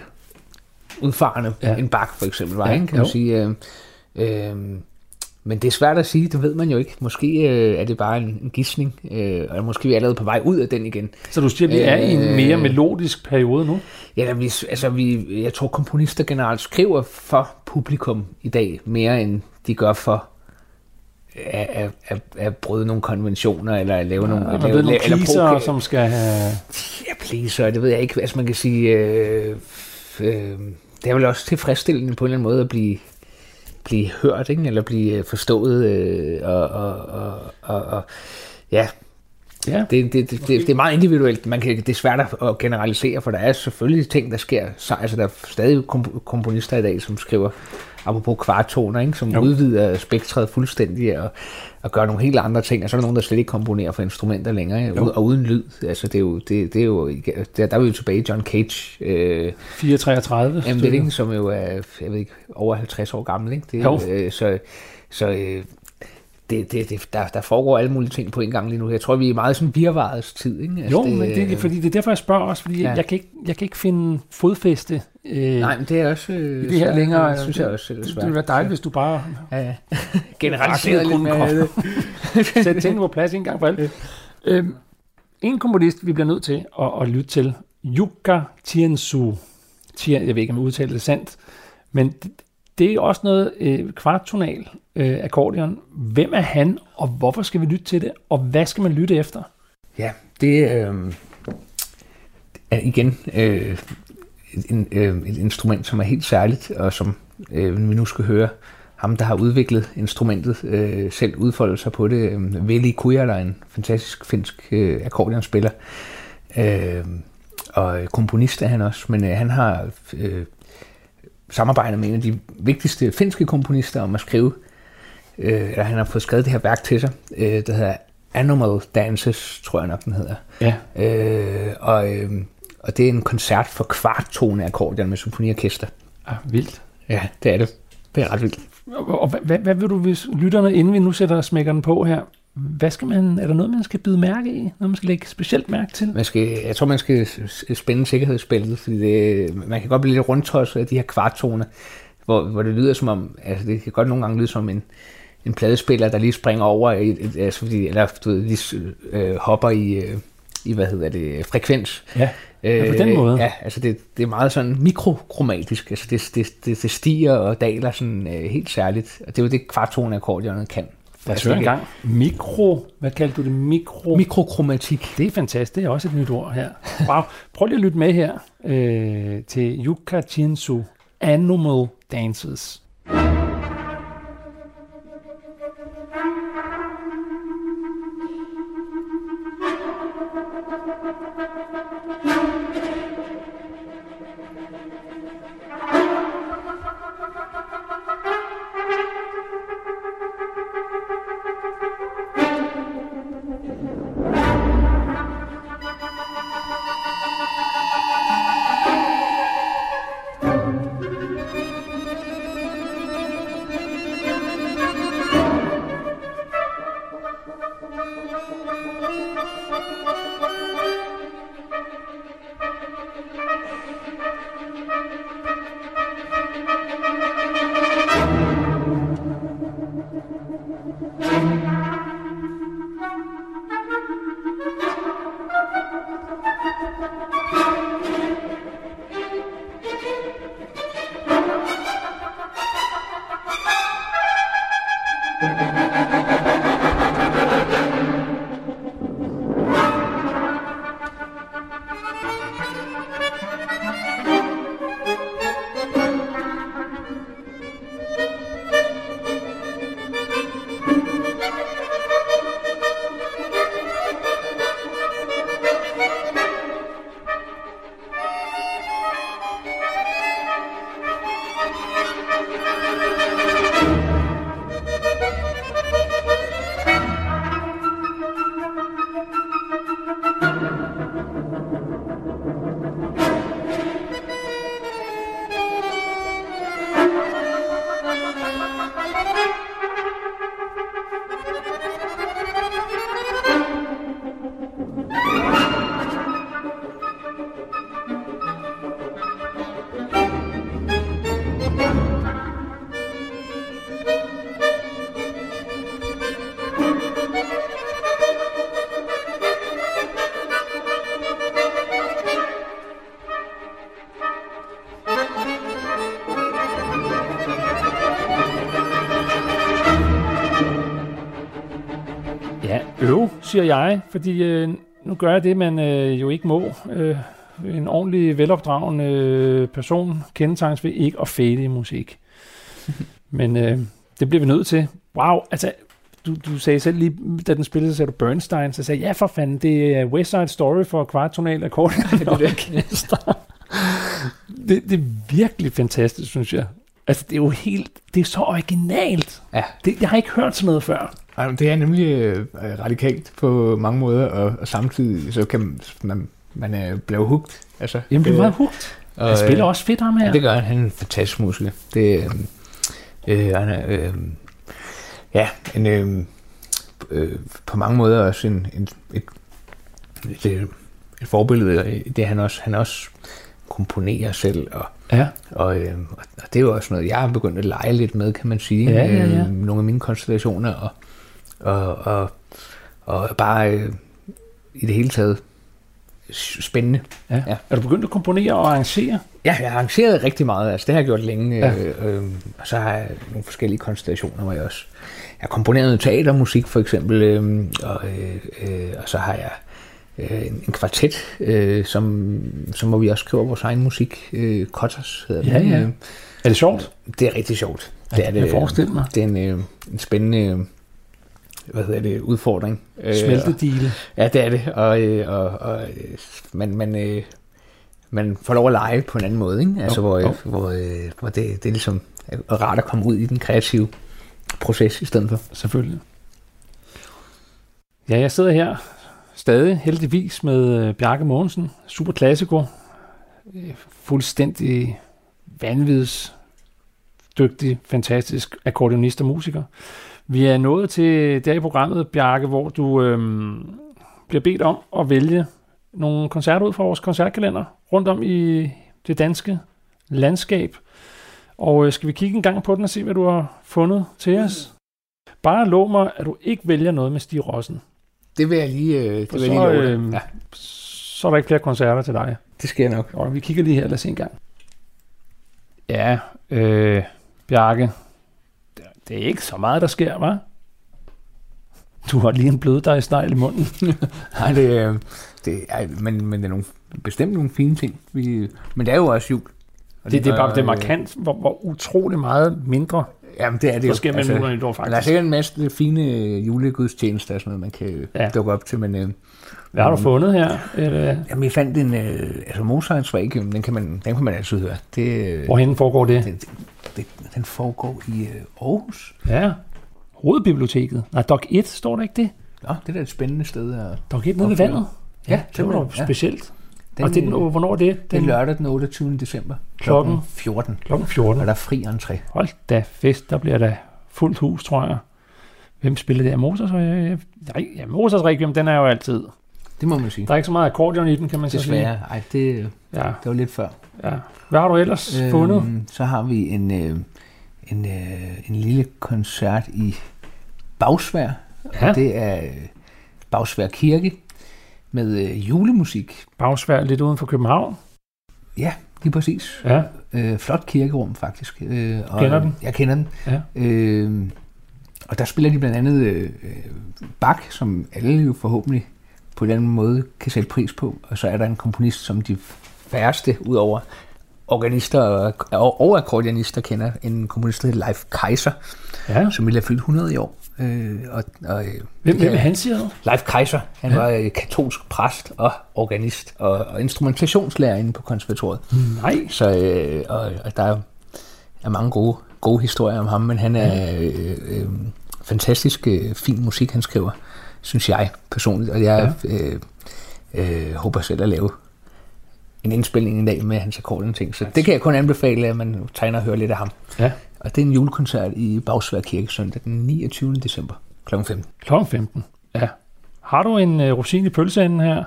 Speaker 3: udfarende ja. end Bach for eksempel var, ja, ikke, kan jo. man sige. Øh, øh, men det er svært at sige, det ved man jo ikke. Måske øh, er det bare en, en gissning, øh, og måske er vi allerede på vej ud af den igen.
Speaker 2: Så du siger, at vi er i en øh, mere melodisk periode nu?
Speaker 3: Ja, vi, altså vi, jeg tror komponister generelt skriver for publikum i dag, mere end de gør for at, at, at, at bryde nogle konventioner, eller at lave ja, nogle...
Speaker 2: Eller, lave, nogle pleaser, eller som skal have...
Speaker 3: Ja, pleaser, det ved jeg ikke. Altså man kan sige... Øh, øh, det er vel også tilfredsstillende på en eller anden måde at blive blive hørt, ikke? eller blive forstået, øh, og, og, og, og, og ja, Ja. Det, det, det, det, det er meget individuelt. Man kan, det er svært at generalisere, for der er selvfølgelig ting, der sker. Så, altså, der er stadig komponister i dag, som skriver, apropos kvartoner, ikke? som jo. udvider spektret fuldstændig og, og gør nogle helt andre ting. Og så er der nogen, der slet ikke komponerer for instrumenter længere, jo. og uden lyd. Altså, det er jo, det, det er jo der, der er vi jo tilbage i John Cage. Øh,
Speaker 2: 433.
Speaker 3: Jamen, det, ikke, som jo er, jeg ved ikke, over 50 år gammel. Ikke? Det, jo. Øh, så, så øh, det, det, det, der, der foregår alle mulige ting på en gang lige nu. Jeg tror, vi er meget sådan virvarets tid. Ikke?
Speaker 2: Altså, jo, det, men det, fordi det er derfor, jeg spørger også, fordi ja. jeg, kan ikke, jeg kan ikke finde fodfæste
Speaker 3: øh, Nej, men det er også
Speaker 2: øh, det her længere.
Speaker 3: Det synes jeg også er svært.
Speaker 2: Det ville være dejligt, hvis du bare
Speaker 3: ja, ja. generaliserede lidt mere.
Speaker 2: Sæt tingene på plads en gang for alt. Øhm, en komponist, vi bliver nødt til at, at lytte til, Yuka Tiensu. Tien, jeg ved ikke, om jeg udtaler det sandt, men det er også noget øh, kvarttonal øh, akkordeon. Hvem er han, og hvorfor skal vi lytte til det, og hvad skal man lytte efter?
Speaker 3: Ja, det øh, er igen øh, en, øh, et instrument, som er helt særligt, og som øh, vi nu skal høre ham, der har udviklet instrumentet, øh, selv udfolde sig på det. Øh, Veli Kujala, en fantastisk finsk øh, akkordeonspiller, øh, og komponist er han også, men øh, han har øh, samarbejdet med en af de vigtigste finske komponister om at skrive, øh, eller han har fået skrevet det her værk til sig, øh, der hedder Animal Dances, tror jeg nok den hedder.
Speaker 2: Ja.
Speaker 3: Øh, og, øh, og det er en koncert for kvarttone akkordeon med symfoniorkester.
Speaker 2: Ah, vildt.
Speaker 3: Ja, det er det. Det er ret vildt.
Speaker 2: Og, og hvad, hvad vil du, hvis lytterne, inden vi nu sætter smækkeren på her, hvad skal man, er der noget, man skal bide mærke i? Noget, man skal lægge specielt mærke til?
Speaker 3: Man skal, jeg tror, man skal spænde sikkerhedsspillet, fordi det, man kan godt blive lidt rundtosset af de her kvarttoner, hvor, hvor det lyder som om, altså det kan godt nogle gange lyde som en, en pladespiller, der lige springer over, i, et, altså fordi, eller du ved, lige øh, hopper i, øh, i, hvad hedder det, frekvens.
Speaker 2: Ja, ja på den øh, måde.
Speaker 3: Ja, altså det, det er meget sådan mikrokromatisk, altså det, det, det, det stiger og daler sådan øh, helt særligt, og det er jo det kvarttone akkordionet kan.
Speaker 2: Høre en gang. Mikro, hvad kaldte du det? Mikro...
Speaker 3: Mikrokromatik.
Speaker 2: Det er fantastisk, det er også et nyt ord her. Wow. Prøv lige at lytte med her øh, til Yuka Jinsu, Animal Dances. Siger jeg, fordi øh, nu gør jeg det, man øh, jo ikke må. Øh, en ordentlig, velopdragende øh, person kendetegnes ved ikke at fade i musik. Men øh, det bliver vi nødt til. Wow, altså, du, du sagde selv lige, da den spillede, så sagde du Bernstein, så sagde jeg, ja for fanden, det er West Side Story for kvartonal akkord. det, det er virkelig fantastisk, synes jeg. Altså, det er jo helt, det er så originalt.
Speaker 3: Ja.
Speaker 2: Det, jeg har ikke hørt sådan noget før.
Speaker 3: Ej, men Det er nemlig øh, radikalt på mange måder, og, og samtidig så kan man, man er blevet hugt. Altså,
Speaker 2: Jamen, det
Speaker 3: øh,
Speaker 2: meget hugt.
Speaker 3: og,
Speaker 2: Han spiller
Speaker 3: øh,
Speaker 2: også fedt ham her.
Speaker 3: Ja, det gør han. Han er en fantastisk musiker. Det, øh, øh, han er, øh, ja, en, øh, øh, på mange måder også en, en, et, et, et, et forbillede. Det han også, han også komponerer selv, og,
Speaker 2: Ja.
Speaker 3: og, øh, og det er jo også noget, jeg har begyndt at lege lidt med, kan man sige.
Speaker 2: Ja, ja, ja.
Speaker 3: Øh, nogle af mine konstellationer, og, og, og, og bare øh, i det hele taget spændende.
Speaker 2: ja.
Speaker 3: Ja.
Speaker 2: Er du begyndt at komponere og arrangere?
Speaker 3: Ja, jeg har arrangeret rigtig meget. Altså, det har jeg gjort længe.
Speaker 2: Ja.
Speaker 3: Øh, øh, og så har jeg nogle forskellige konstellationer, hvor jeg også... Jeg har komponeret noget teatermusik, for eksempel. Øh, og, øh, øh, og så har jeg øh, en, en kvartet, øh, som, som hvor vi også skriver vores egen musik. Øh, Kotters hedder
Speaker 2: Ja,
Speaker 3: den.
Speaker 2: ja.
Speaker 3: Øh,
Speaker 2: Er det sjovt?
Speaker 3: Det er rigtig sjovt.
Speaker 2: Ja,
Speaker 3: Det er
Speaker 2: det jeg
Speaker 3: det.
Speaker 2: forestille mig.
Speaker 3: Det er en, øh, en spændende... Øh, hvad hedder det, udfordring. Øh,
Speaker 2: Smeltedile.
Speaker 3: Ja, det er det, og, øh, og, og øh, man, man, øh, man får lov at lege på en anden måde, ikke? Altså,
Speaker 2: Jo,
Speaker 3: hvor,
Speaker 2: jo.
Speaker 3: øh, hvor, øh, hvor det, det er ligesom er rart at komme ud i den kreative proces i stedet for.
Speaker 2: Selvfølgelig. Ja, jeg sidder her stadig heldigvis med øh, Bjarke Mogensen, super klassiko, Øh, fuldstændig vanvids dygtig, fantastisk akkordionist og musiker. Vi er nået til der i programmet, Bjarke, hvor du øhm, bliver bedt om at vælge nogle koncerter ud fra vores koncertkalender rundt om i det danske landskab. Og øh, skal vi kigge en gang på den og se, hvad du har fundet til os? Bare lov mig, at du ikke vælger noget med Stig Rossen.
Speaker 3: Det vil jeg lige, øh, det vil jeg
Speaker 2: så,
Speaker 3: lige love dig.
Speaker 2: øh,
Speaker 3: ja,
Speaker 2: Så er der ikke flere koncerter til dig.
Speaker 3: det sker nok.
Speaker 2: Og vi kigger lige her, lad os se en gang. Ja, øh, Bjarke, det- det er ikke så meget, der sker, hva'? Du har lige en blød snegl i munden.
Speaker 3: Nej, det, øh, det er, men, men det er nogle, bestemt nogle fine ting. Vi, men det er jo også jul. Og
Speaker 2: Det, det er bare det er
Speaker 3: øh,
Speaker 2: markant, hvor, hvor utrolig meget mindre
Speaker 3: Jamen, det er det
Speaker 2: der
Speaker 3: jo.
Speaker 2: sker mellem altså, nytår,
Speaker 3: der er
Speaker 2: faktisk.
Speaker 3: sikkert en masse fine øh, julegudstjenester og sådan noget, man kan
Speaker 2: Ja.
Speaker 3: dukke op til, men... Øh,
Speaker 2: Hvad har du fundet her? Eller,
Speaker 3: Jamen, jeg fandt en... Øh, altså, Mozarts var ikke... Den kan man, den kan man altid høre. Det, øh,
Speaker 2: hvorhen foregår det?
Speaker 3: den, det, den foregår i øh, Aarhus.
Speaker 2: Ja, Hovedbiblioteket. Nej, Dok 1, står der ikke det?
Speaker 3: Nå, det er da et spændende sted. At,
Speaker 2: Dok 1 nede ved vandet?
Speaker 3: Ja,
Speaker 2: det var da
Speaker 3: ja.
Speaker 2: specielt.
Speaker 3: Den,
Speaker 2: og det, den,
Speaker 3: øh,
Speaker 2: hvornår er det?
Speaker 3: det er
Speaker 2: Den,
Speaker 3: lørdag den 28. december.
Speaker 2: Klokken?
Speaker 3: 14.
Speaker 2: klokken 14.
Speaker 3: Og der er fri entré.
Speaker 2: Hold da fest, der bliver der fuldt hus, tror jeg. Hvem spiller det? Mozart? Nej, ja, Mozarts Requiem, den er jo altid.
Speaker 3: Det må man sige.
Speaker 2: Der er ikke så meget akkordeon i den, kan man så sige.
Speaker 3: Ej, det,
Speaker 2: Ja,
Speaker 3: det var lidt før.
Speaker 2: ja. Hvad har du ellers øh, fundet?
Speaker 3: Øhm, så har vi en, øh, en, øh, en lille koncert i Bagsvær.
Speaker 2: Ja.
Speaker 3: Og det er øh, Bagsvær Kirke med øh, julemusik.
Speaker 2: Bagsvær lidt uden for København.
Speaker 3: Ja, lige præcis.
Speaker 2: Ja,
Speaker 3: Øh, flot kirkerum, faktisk. Øh, og,
Speaker 2: Kender den?
Speaker 3: Jeg kender den.
Speaker 2: ja.
Speaker 3: Øh, og der spiller de blandt andet øh, øh, Bach, som alle jo forhåbentlig på en eller anden måde kan sætte pris på. Og så er der en komponist, som de færreste, udover organister og, og, akkordeonister, kender. En komponist, der hedder Leif Kaiser,
Speaker 2: ja.
Speaker 3: som ville have fyldt 100 i år. Øh, og, og, øh,
Speaker 2: Hvem, hvem er han, siger du?
Speaker 3: Leif Kaiser, han ja. var øh, katolsk præst og organist og, og instrumentationslærer inde på konservatoriet.
Speaker 2: Nej.
Speaker 3: Så øh, og, og der er, er mange gode, gode historier om ham, men han er øh, øh, fantastisk øh, fin musik, han skriver, synes jeg personligt. Og jeg ja. øh, øh, håber selv at lave en indspilning en dag med hans akkordeon ting. Så det kan jeg kun anbefale, at man tegner og hører lidt af ham.
Speaker 2: Ja,
Speaker 3: Og det er en julekoncert i Bagsvær Kirke søndag den 29. december kl. 15.
Speaker 2: klokken 15. Ja. Har du en uh, rosin i pølseenden her?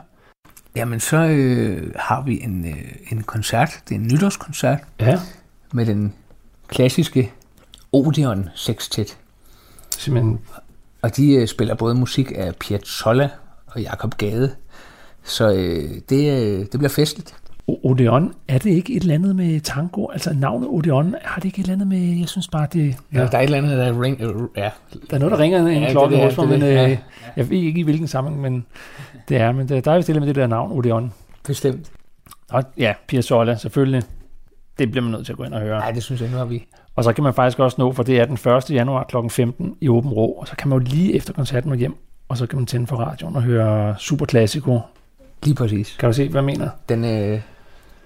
Speaker 3: Jamen, så øh, har vi en, øh, en koncert. Det er en nytårskoncert
Speaker 2: Ja,
Speaker 3: med den klassiske Odeon Sextet.
Speaker 2: simpelthen.
Speaker 3: Og de øh, spiller både musik af Piazzolla og Jakob Gade. Så øh, det, øh, det bliver festligt.
Speaker 2: Odeon, er det ikke et eller andet med tango? Altså navnet Odeon, har det ikke et eller andet med, jeg synes bare, det...
Speaker 3: Ja, der er et eller andet, der ring, øh, ja.
Speaker 2: Der er noget, der ringer en
Speaker 3: Ja,
Speaker 2: klokke
Speaker 3: det
Speaker 2: hos mig, men
Speaker 3: er.
Speaker 2: øh, jeg ved ikke i hvilken sammenhæng, men det er, men der, der er eller andet med det der navn, Odeon.
Speaker 3: Bestemt.
Speaker 2: Og ja, Piazzolla, selvfølgelig. Det bliver man nødt til at gå ind og høre.
Speaker 3: Nej, det synes jeg, nu har vi.
Speaker 2: Og så kan man faktisk også nå, for det er den 1. januar kl. 15 i Åben Rå, og så kan man jo lige efter koncerten nå hjem, og så kan man tænde for radioen og høre Super Classico.
Speaker 3: Lige præcis.
Speaker 2: Kan du se, hvad jeg mener?
Speaker 3: Den, øh,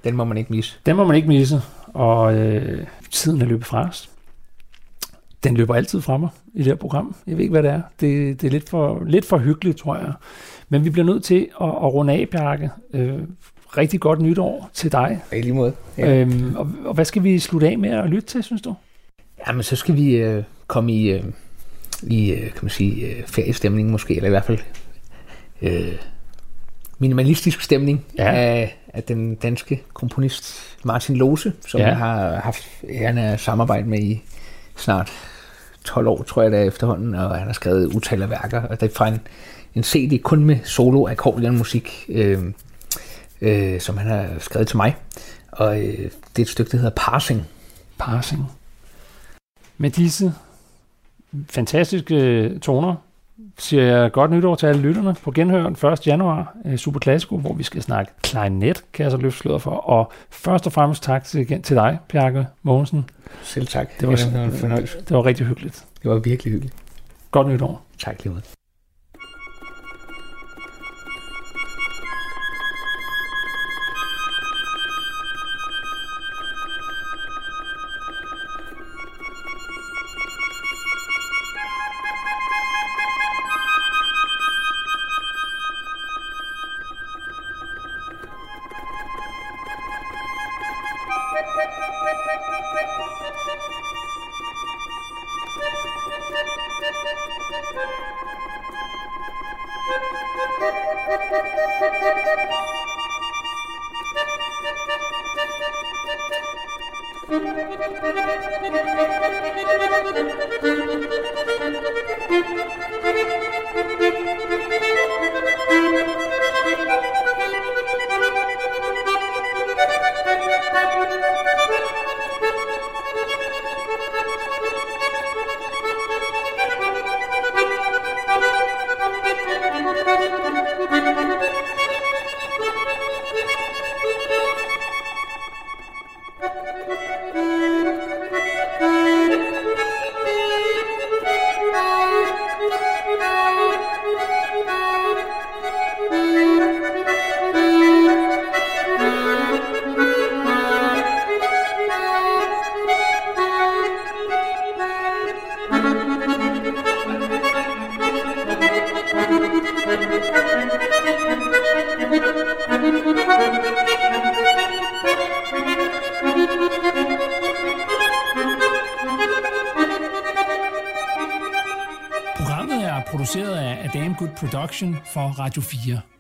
Speaker 3: den må man ikke misse.
Speaker 2: Den må man ikke misse, og øh, tiden er løbet fra os. Den løber altid fra mig i det her program. Jeg ved ikke, hvad det er. Det, det er lidt for, lidt for hyggeligt, tror jeg. Men vi bliver nødt til at, at runde af, Bjarke. Øh, rigtig godt nytår til dig.
Speaker 3: I lige måde. Ja.
Speaker 2: Øhm, og, og hvad skal vi slutte af med at lytte til, synes du?
Speaker 3: Jamen, så skal vi øh, komme i, øh, i øh, kan man sige, øh, feriestemning måske, eller i hvert fald øh, minimalistisk stemning
Speaker 2: Ja.
Speaker 3: af, af den danske komponist Martin Lose, som
Speaker 2: Ja.
Speaker 3: jeg har haft æren af samarbejde med i snart 12 år, tror jeg det er efterhånden, og han har skrevet utal af værker, og det er fra en, en CD kun med solo musik, øh, øh, som han har skrevet til mig. Og øh, det er et stykke, der hedder Parsing.
Speaker 2: Parsing. Med disse fantastiske toner siger jeg godt nytår til alle lytterne på genhør den 1. januar øh, Super Classico, hvor vi skal snakke klarinet, kan jeg så løfte sløret for. Og først og fremmest tak til, til dig, Bjarke Mogensen.
Speaker 3: Selv tak.
Speaker 2: Det var,
Speaker 3: det var en fornøjelse.
Speaker 2: det var rigtig hyggeligt.
Speaker 3: Det var virkelig hyggeligt.
Speaker 2: Godt nytår.
Speaker 3: Tak lige måde.
Speaker 1: Production for Radio 4.